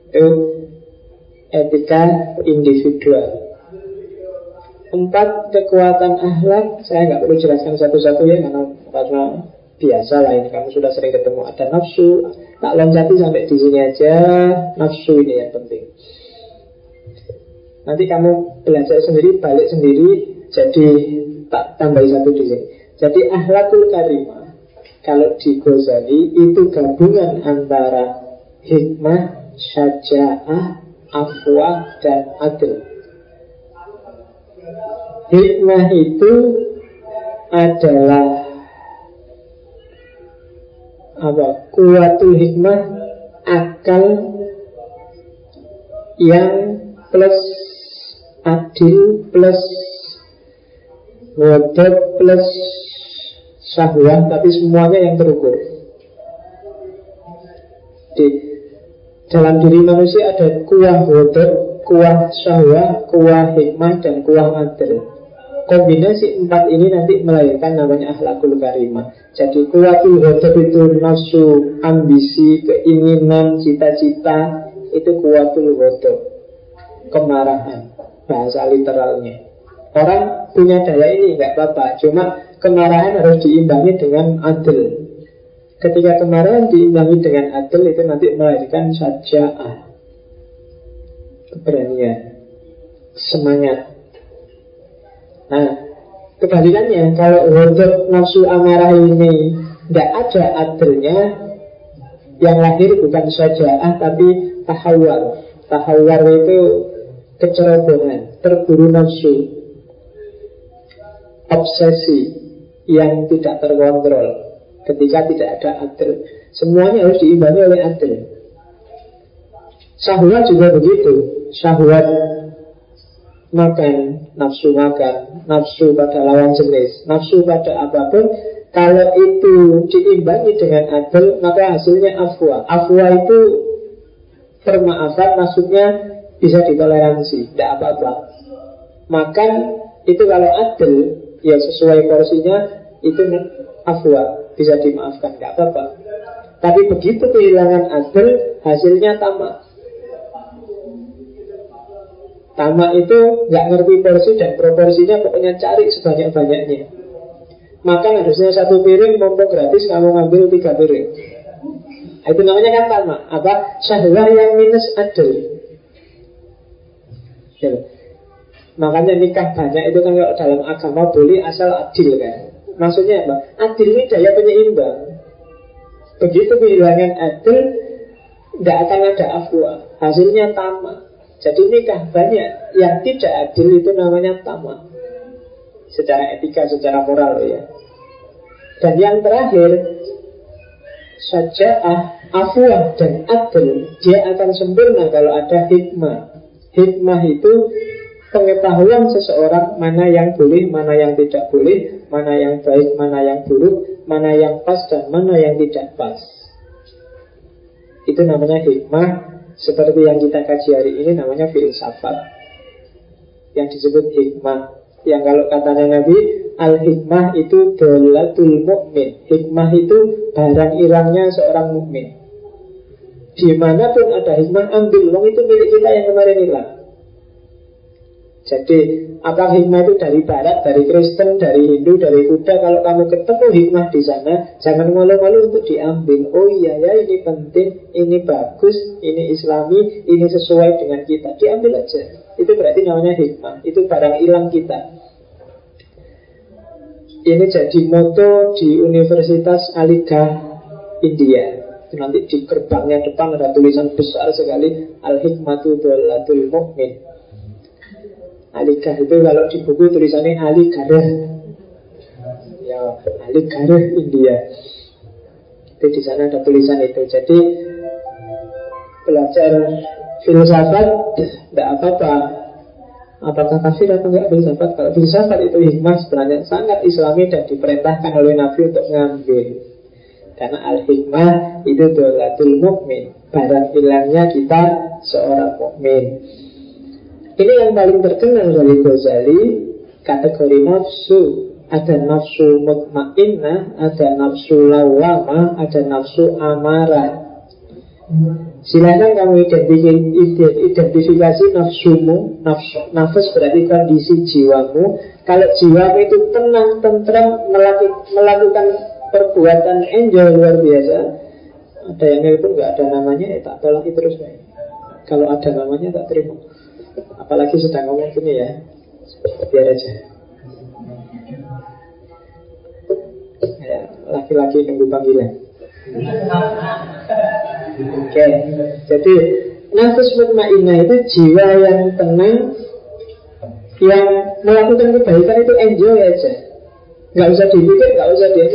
Itu etika individual. Empat kekuatan akhlak saya nggak perlu jelaskan satu-satu ya karena karena biasa lah ini kamu sudah sering ketemu ada nafsu tak loncati sampai di sini aja nafsu ini yang penting Nanti kamu belajar sendiri, balik sendiri, jadi tak tambah satu di sini. Jadi ahlakul karimah kalau di Ghazali itu gabungan antara hikmah, syaja'ah, afwah, dan adil. Hikmah itu adalah apa? Kuatul hikmah akal yang plus adil plus wadab plus syahwat tapi semuanya yang terukur di dalam diri manusia ada kuah wadab kuah syahwat kuah hikmah dan kuah adil kombinasi empat ini nanti melahirkan namanya akhlakul karimah jadi kuatul wadab itu nafsu ambisi keinginan cita-cita itu kuatul wadab kemarahan bahasa literalnya. Orang punya daya ini nggak apa-apa, cuma kemarahan harus diimbangi dengan adil. Ketika kemarahan diimbangi dengan adil itu nanti melahirkan saja keberanian, semangat. Nah, kebalikannya kalau untuk nafsu amarah ini tidak ada adilnya, yang lahir bukan saja ah tapi tahawar. Tahawar itu kecerobohan, terburu nafsu, obsesi yang tidak terkontrol. ketika tidak ada adil. Semuanya harus diimbangi oleh adil. Syahwat juga begitu. Syahwat makan, nafsu makan, nafsu pada lawan jenis, nafsu pada apa pun, kalau itu diimbangi dengan adil, maka hasilnya afwa. Afwa itu permaafan, maksudnya bisa ditoleransi, tidak apa-apa. Makan itu kalau adil, ya sesuai porsinya, itu afwa, bisa dimaafkan, tidak apa-apa. Tapi begitu kehilangan adil, hasilnya tamak. Tamak itu nggak ngerti porsi dan proporsinya pokoknya cari sebanyak-banyaknya. Makan harusnya satu piring, mumpung gratis kamu ngambil tiga piring. Itu namanya kan tamak. Apa? Syahwah yang minus adil. Ya. Makanya nikah banyak itu kan kalau dalam agama boleh asal adil kan. Maksudnya apa? Adil ini daya penyeimbang. Begitu kehilangan adil, tidak akan ada afwa. Hasilnya tamak. Jadi nikah banyak yang tidak adil itu namanya tamak. Secara etika, secara moral ya. Dan yang terakhir Saja'ah, afwah dan adil Dia akan sempurna kalau ada hikmah. Hikmah itu pengetahuan seseorang mana yang boleh, mana yang tidak boleh, mana yang baik, mana yang buruk, mana yang pas dan mana yang tidak pas. Itu namanya hikmah seperti yang kita kaji hari ini namanya filsafat Yang disebut hikmah. Yang kalau katanya Nabi Al-hikmah itu dolatul mukmin Hikmah itu barang hilangnya seorang mukmin Di mana pun ada hikmah ambil. Wong itu milik kita yang kemarin hilang jadi apa hikmah itu dari barat, dari Kristen, dari Hindu, dari Buddha. Kalau kamu ketemu hikmah di sana Jangan malu-malu untuk diambil. Oh iya ya ini penting, ini bagus, ini islami, ini sesuai dengan kita. Diambil aja. Itu berarti namanya hikmah. Itu barang hilang kita. Ini jadi moto di Universitas Aligarh India. Nanti di gerbangnya depan ada tulisan besar sekali Al-Hikmatu Dolatul Mu'min Alikah itu kalau di buku tulisannya Aligarh Ya, Aligarh India. Itu di sana ada tulisan itu. Jadi belajar filsafat tidak apa-apa. Apakah kafir atau enggak filsafat? Kalau filsafat itu hikmah sebenarnya sangat islami Dan diperintahkan oleh Nabi untuk mengambil Karena al-hikmah itu dolatul mukmin. Barang hilangnya kita seorang mukmin ini yang paling terkenal dari Ghazali Kategori nafsu. Ada nafsu mutmainnah Ada nafsu lawama Ada nafsu amarah Silahkan kamu identifikasi nafsumu. Nafsu, Nafas berarti kondisi jiwamu. Kalau jiwamu itu tenang, tentram Melakukan perbuatan enjoy luar biasa Ada yang nelpon nggak ada namanya ya tak tolong terus Kalau ada namanya tak terima Apalagi sedang ngomong gini ya. Biar aja. Ya, Laki-laki nunggu panggilan. Oke okay. Jadi Nafas mutmainah itu jiwa yang tenang Yang melakukan kebaikan itu enjoy aja. Gak usah dipikir, gak usah dia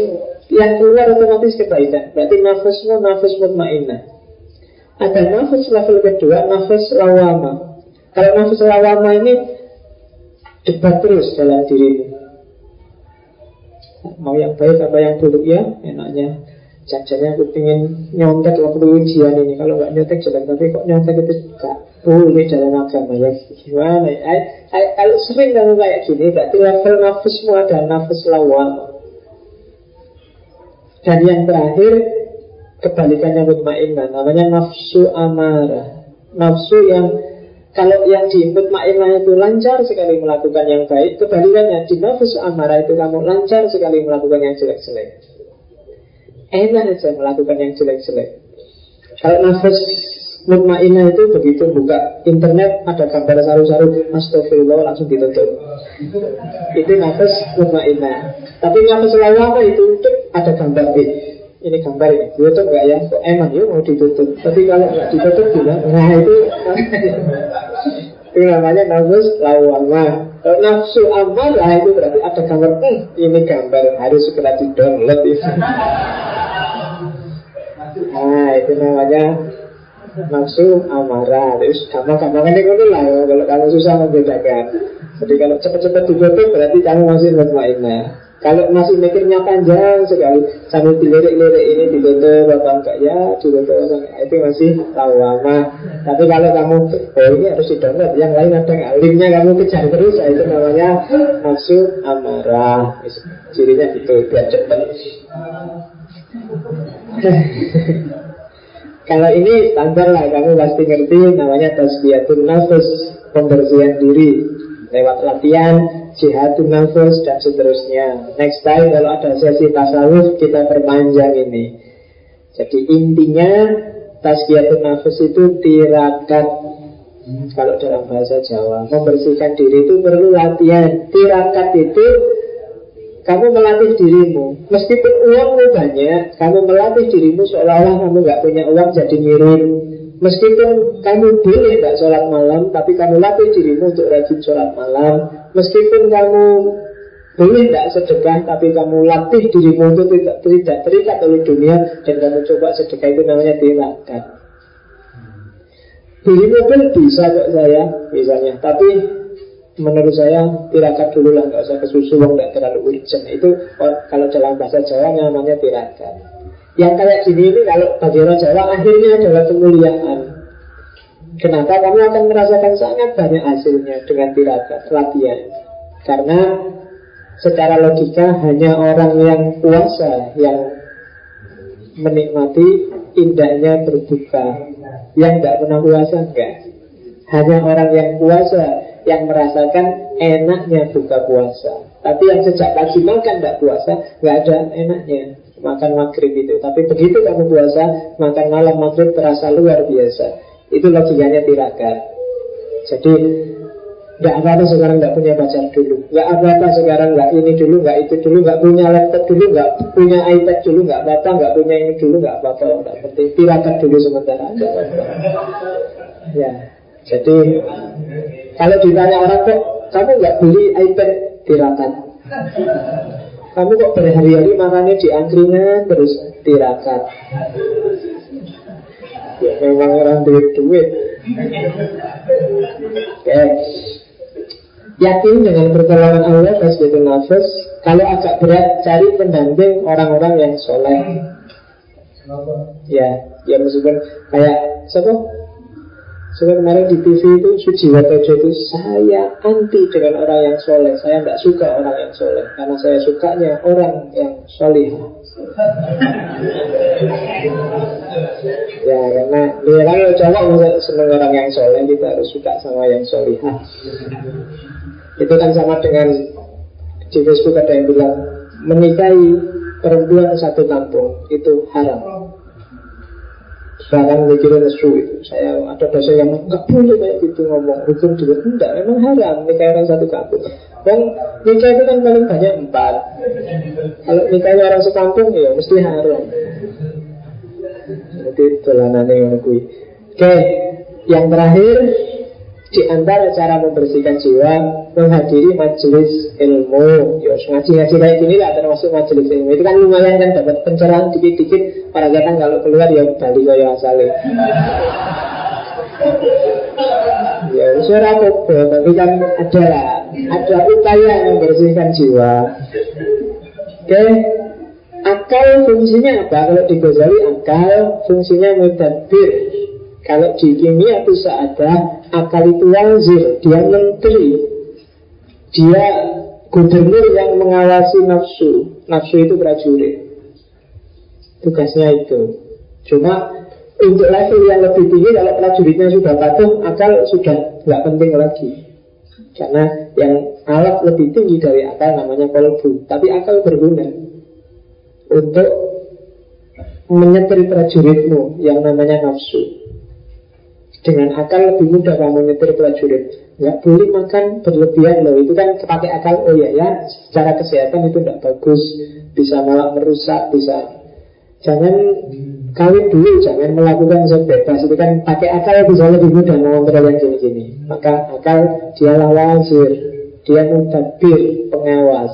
Yang keluar otomatis kebaikan. Berarti nafasmu nafas mutmainah Ada nafas level kedua Nafas lawama kalau nafsu lawama ini debat terus dalam dirimu. Mau yang baik apa yang buruk ya, enaknya jajannya aku pengen nyontek waktu ujian ini. Kalau nggak nyontek jelek Tapi kok nyontek itu gak boleh dalam agama ya? Gimana? Ya Kalau sering kamu kayak gini Berarti level nafasmu ada nafas lawam Dan yang terakhir Kebalikannya mutmainnah Namanya nafsu amarah. Nafsu yang kalau yang di mutmainah itu lancar sekali melakukan yang baik, kebalikannya di nafsu amarah itu kamu lancar sekali melakukan yang jelek-jelek. Enak aja melakukan yang jelek-jelek. Kalau nafas mutmainah itu begitu buka internet ada gambar saru-saru, astagfirullah langsung ditutup. Itu nafas mutmainah. Tapi nafas lawama itu ada gambar eh, ini gambar ini ditutup nggak ya kok emang ya mau ditutup tapi kalau nggak ditutup juga nah itu Itu namanya nafsu lawamah. Kalau nafsu amarah itu berarti ada gambar, hmm, ini gambar harus segera di download itu. Nah, itu namanya nafsu amarah. Terus gampang-gampang ini kan lah kalau kamu susah membedakan. Jadi kalau cepat-cepat ditutup berarti kamu masih mutmainah. Kalau masih mikirnya panjang sekali sambil dilirik-lirik ini ditutup apa enggak? Ya ditutup apa enggak? Itu masih tahu lama. Tapi kalau kamu oh ini harus didownload, yang lain ada nggak? Linknya kamu kejar terus, ya, itu namanya nafsu amarah. Cirinya itu biar cepat. kalau ini standar lah kamu pasti ngerti. Namanya tasbiyatun nafas pembersihan diri. Lewat latihan jihadun nafas dan seterusnya. Next time kalau ada sesi tasawuf kita perpanjang ini. Jadi intinya tasbiyatun nafas itu tirakat kalau dalam bahasa Jawa membersihkan diri itu perlu latihan. Tirakat itu kamu melatih dirimu Meskipun uangmu banyak Kamu melatih dirimu seolah-olah kamu nggak punya uang jadi ngirim Meskipun kamu boleh tidak sholat malam Tapi kamu latih dirimu untuk rajin sholat malam Meskipun kamu boleh tidak sedekah Tapi kamu latih dirimu untuk tidak, tidak terikat oleh dunia Dan kamu coba sedekah itu namanya tirakat. Dirimu pun bisa kok saya Misalnya. Tapi menurut saya tirakat dulu lah Nggak usah kesusu Nggak terlalu urgent. Itu kalau dalam bahasa Jawa namanya tirakat yang kayak gini ini kalau bagi orang Jawa akhirnya adalah kemuliaan. Kenapa kamu akan merasakan sangat banyak hasilnya dengan tirakat latihan? Karena secara logika hanya orang yang puasa yang menikmati indahnya berbuka. Yang tidak pernah puasa enggak. Hanya orang yang puasa yang merasakan enaknya buka puasa. Tapi yang sejak pagi makan tidak puasa, nggak ada enaknya makan maghrib itu. Tapi begitu kamu puasa, makan malam maghrib terasa luar biasa. Itu logikanya tirakat. Jadi Gak apa-apa sekarang gak punya pacar dulu. Gak apa-apa sekarang gak ini dulu Gak itu dulu Gak punya laptop dulu Gak punya iPad dulu Gak apa-apa Gak punya ini dulu Gak apa-apa. Gak penting. Tirakat dulu sementara apa-apa Ya. Jadi Kalau ditanya orang kok Kamu gak beli iPad? Tirakat kamu kok berhari-hari makannya di angkringan terus tirakat Ya memang orang duit-duit Oke Yakin dengan pertolongan Allah Tasbihun nafas Kalau agak berat cari pendamping orang-orang yang soleh. Ya, ya meskipun kayak siapa? Sebenarnya kemarin di TV itu Suci Watojo itu saya anti dengan orang yang soleh. Saya tidak suka orang yang soleh. Karena saya sukanya orang yang soleh. Ya karena Ya kan cowok seneng orang yang soleh Kita harus suka sama yang solihah Itu kan sama dengan Di Facebook ada yang bilang Menikahi perempuan satu kampung Itu haram Sekarang mikirin nesu itu Saya ada dosen yang nggak boleh kayak gitu ngomong. Hukum juga enggak, memang haram. Nikah orang satu kampung. Dan nikah itu kan paling banyak empat. Kalau nikahnya orang sekampung ya mesti haram. Jadi dolanannya yang Oke, yang terakhir di antara cara membersihkan jiwa menghadiri majelis ilmu. Ya ngaji-ngaji kayak gini lah termasuk majelis ilmu. Itu kan lumayan kan dapat pencerahan dikit-dikit para kan kalau keluar ya balik kaya asalnya ya suara kok tapi kan ada ada upaya membersihkan jiwa. Oke akal fungsinya apa? Kalau di akal fungsinya mudabir kalau di kimia bisa ada akal itu wazir, dia menteri, dia gubernur yang mengawasi nafsu. Nafsu itu prajurit. Tugasnya itu. Cuma untuk level yang lebih tinggi kalau prajuritnya sudah patuh, akal sudah nggak penting lagi. Karena yang alat lebih tinggi dari akal namanya kolbu. Tapi akal berguna untuk menyetir prajuritmu yang namanya nafsu. Dengan akal lebih mudah kamu nyetir prajurit. Nggak boleh makan berlebihan loh. Itu kan pakai akal. Oh ya ya. Secara kesehatan itu tidak bagus. Bisa malah merusak Bisa. Jangan kawin dulu, jangan melakukan sebebas Itu kan pakai akal bisa lebih mudah mengontrol yang gini-gini. Maka akal dialah wazir Dia mudabir, pengawas.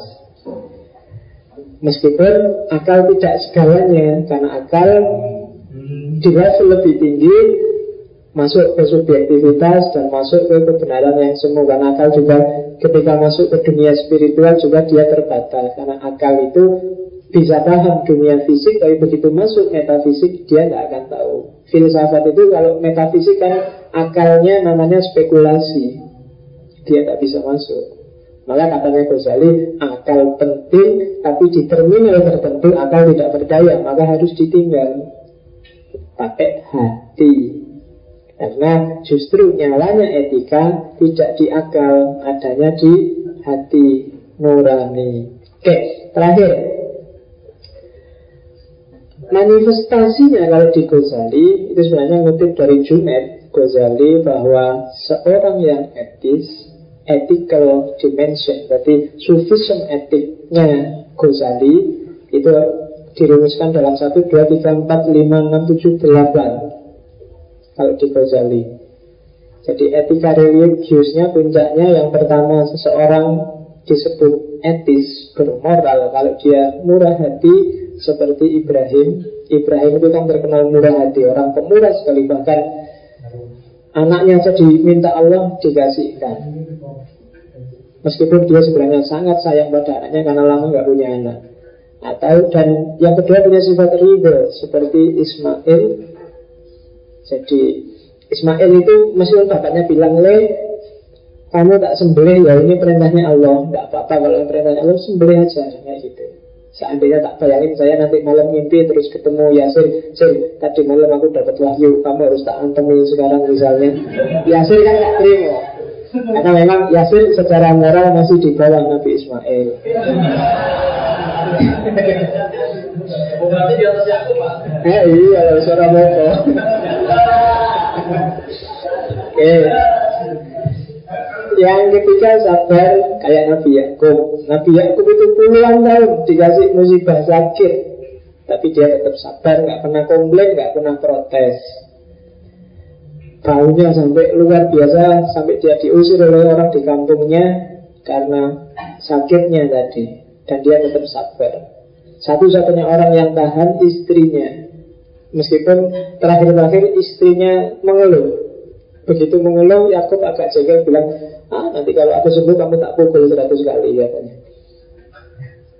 Meskipun akal tidak segalanya Karena akal dia lebih tinggi masuk ke subjektivitas dan masuk ke kebenaran yang semu karena akal juga. Ketika masuk ke dunia spiritual juga dia terbatas. Karena akal itu bisa paham dunia fisik tapi begitu masuk metafisik dia nggak akan tahu. Filsafat itu kalau metafisik kan akalnya namanya spekulasi. Dia nggak bisa masuk. Maka katanya Ghazali akal penting tapi di terminal tertentu akal tidak berdaya maka harus ditinggal. Pakai hati karena justru nyalanya etika tidak di akal, adanya di hati nurani. Oke, terakhir. Manifestasinya kalau di Ghazali itu sebenarnya ngutip dari Junet Ghazali bahwa seorang yang etis ethical dimension berarti sufficient etiknya Ghazali itu dirumuskan dalam 1, 2, 3, 4, 5, 6, 7, 8 kalau di Ghazali. Jadi etika religiusnya puncaknya yang pertama seseorang disebut etis, bermoral. Kalau dia murah hati seperti Ibrahim. Ibrahim itu kan terkenal murah hati, orang pemurah sekali. Bahkan anaknya saja diminta Allah dikasihkan. Meskipun dia sebenarnya sangat sayang pada anaknya karena lama nggak punya anak. Atau dan yang kedua punya sifat ridho seperti Ismail jadi Ismail itu meskipun bapaknya bilang le kamu tak sembelih ya ini perintahnya Allah. Nggak apa-apa kalau perintahnya Allah sembelih aja kayak gitu. Seandainya tak bayangin saya nanti malam mimpi terus ketemu Yasir. Sir, tadi malam aku dapat wahyu Kamu harus tak antemi sekarang misalnya. Yasir kan gak terima. Karena memang Yasir secara moral masih di bawah Nabi Ismail. Oh, berarti di atas aku, Pak. Eh, iya, suara moko. Oke. Yang ketiga sabar kayak Nabi Yakub. Nabi Yakub itu puluhan tahun dikasih musibah sakit, tapi dia tetap sabar, nggak pernah komplain, nggak pernah protes. Baunya sampai luar biasa, sampai dia diusir oleh orang di kampungnya karena sakitnya tadi, dan dia tetap sabar. Satu-satunya orang yang tahan istrinya Meskipun terakhir-terakhir istrinya mengeluh. Begitu mengeluh Yakub agak jengkel bilang Ah nanti kalau aku sembuh kamu tak pukul seratus kali katanya.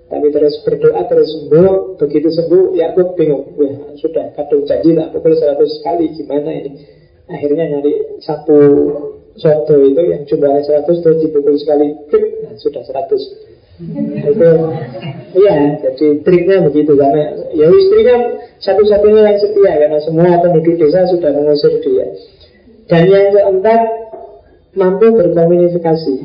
Tapi terus berdoa terus sembuh. Begitu sembuh Yakub bingung. Wah sudah kadung janji tak pukul seratus kali Gimana ini? Akhirnya nyari sapu soto itu yang jumlahnya seratus terus dipukul sekali nah, sudah seratus. Itu iya jadi triknya begitu karena ya istrinya satu-satunya yang setia karena semua penduduk desa sudah mengusir dia. Dan yang keempat mampu berkomunikasi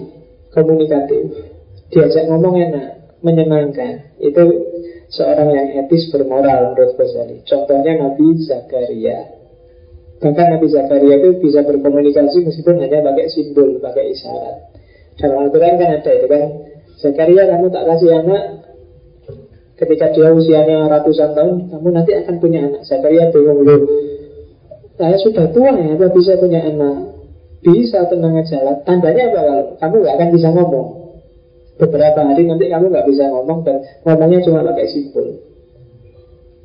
komunikatif. Diajak ngomong enak menyenangkan. Itu seorang yang etis bermoral menurut Ghazali contohnya Nabi Zakaria. Bahkan Nabi Zakaria itu bisa berkomunikasi meskipun hanya pakai simbol pakai isyarat. Dalam Al-Quran kan ada itu kan Zakaria kamu tak kasih anak Ketika dia usianya ratusan tahun Kamu nanti akan punya anak. Zakaria bingung loh Saya sudah tua ya Apa bisa punya anak? Bisa tenang aja lah. Tandanya apa? Kalau Kamu gak akan bisa ngomong. Beberapa hari nanti kamu gak bisa ngomong Dan ngomongnya cuma pakai simpul.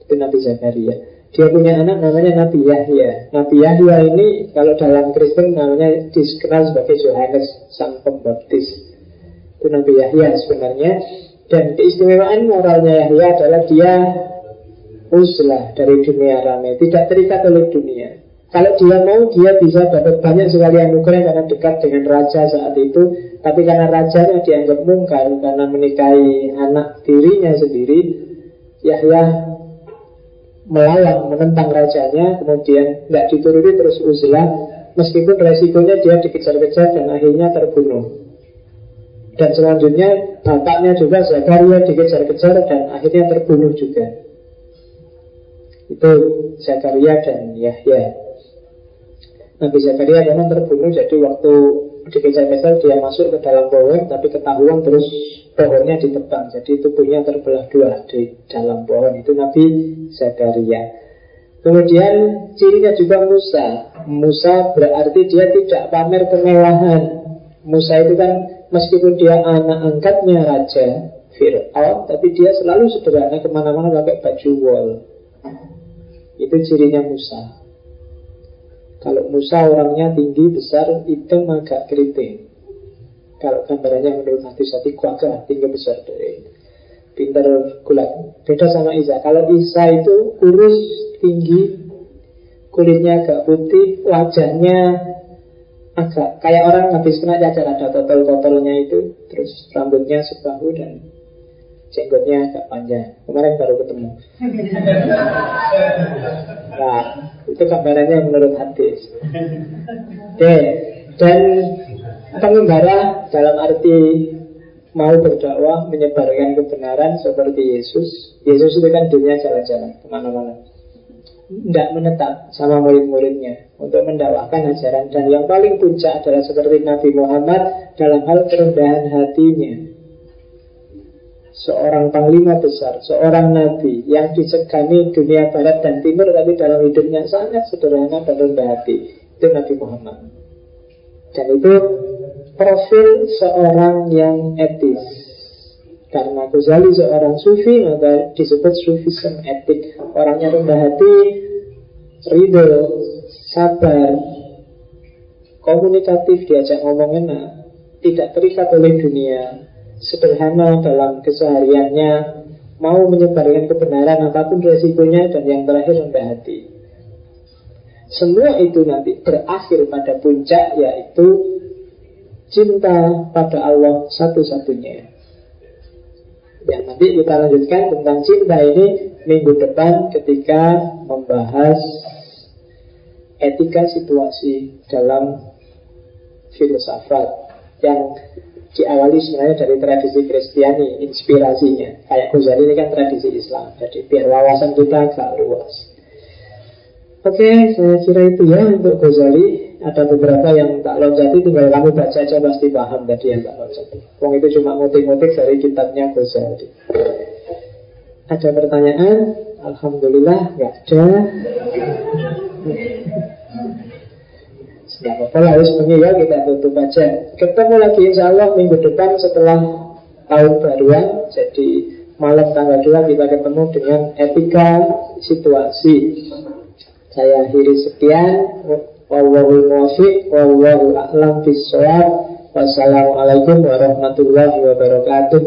Itu Nabi Zakaria. Dia punya anak namanya Nabi Yahya. Nabi Yahya ini kalau dalam Kristen namanya dikenal sebagai Yohanes Sang Pembaptis. Itu Nabi Yahya sebenarnya dan keistimewaan moralnya Yahya adalah dia uslah dari dunia ramai tidak terikat oleh dunia. Kalau dia mau dia bisa dapat banyak sekali anugerah karena dekat dengan raja saat itu. Tapi karena rajanya dianggap mungkar karena menikahi anak dirinya sendiri Yahya melawan menentang rajanya kemudian tidak dituruti terus uzlah. Meskipun resikonya dia dikejar-kejar dan akhirnya terbunuh dan selanjutnya bapaknya juga Zakaria dikejar-kejar dan akhirnya terbunuh juga. Itu Zakaria dan Yahya. Nabi Zakaria memang terbunuh jadi waktu dikejar-kejar dia masuk ke dalam pohon tapi ketahuan terus pohonnya ditebang jadi tubuhnya terbelah dua di dalam pohon itu Nabi Zakaria kemudian cirinya juga Musa Musa berarti dia tidak pamer kemewahan Musa itu kan meskipun dia anak angkatnya raja Fir'aun tapi dia selalu sederhana ke mana-mana pakai baju wol itu cirinya Musa kalau Musa orangnya tinggi, besar, hitam, agak keriting. Kalau gambarannya menurut hati hati kuaga, tinggi besar dari pintar kulat. Beda sama Isa. Kalau Isa itu kurus, tinggi, kulitnya agak putih, wajahnya agak kayak orang habis kena cacar ada totol-totolnya itu, terus rambutnya sebahu dan jenggotnya agak panjang. Kemarin baru ketemu. Nah, itu gambarannya menurut hadis. Oke, dan pengembara dalam arti mau berdakwah menyebarkan kebenaran seperti Yesus. Yesus itu kan dunia jalan-jalan ke mana-mana. Tidak menetap sama murid-muridnya untuk mendakwahkan ajaran dan yang paling puncak adalah seperti Nabi Muhammad dalam hal kerendahan hatinya seorang panglima besar, seorang nabi yang disegani dunia barat dan timur tapi dalam hidupnya sangat sederhana dan rendah hati. Itu Nabi Muhammad. Dan itu profil seorang yang etis. Karena Ghazali seorang sufi maka disebut sufisme etik. Orangnya rendah hati, ridho, sabar, komunikatif, diajak ngomong enak, tidak terikat oleh dunia, sederhana dalam kesehariannya, mau menyebarkan kebenaran apa pun resikonya, dan yang terakhir rendah hati. Semua itu nanti berakhir pada puncak yaitu cinta pada Allah satu-satunya. Ya, nanti kita lanjutkan tentang cinta ini minggu depan ketika membahas etika situasi dalam filsafat yang diawali sebenarnya dari tradisi Kristiani inspirasinya. Kayak Ghazali ini kan tradisi Islam jadi biar wawasan kita agak luas oke saya kira itu ya untuk Ghazali. Ada beberapa yang tak loncati tinggal kamu baca aja pasti paham tadi yang tak loncati. Wong itu cuma ngotik-ngotik dari kitabnya Ghazali. Ada pertanyaan? Alhamdulillah nggak ada. Ya apa harus mengira kita tutup aja. Ketemu lagi insya Allah minggu depan setelah tahun baruan Jadi malam tanggal 2 kita ketemu dengan etika situasi Saya akhiri sekian. Wallahu muwafiq Wallahu a'lam bisawab Wassalamualaikum warahmatullahi wabarakatuh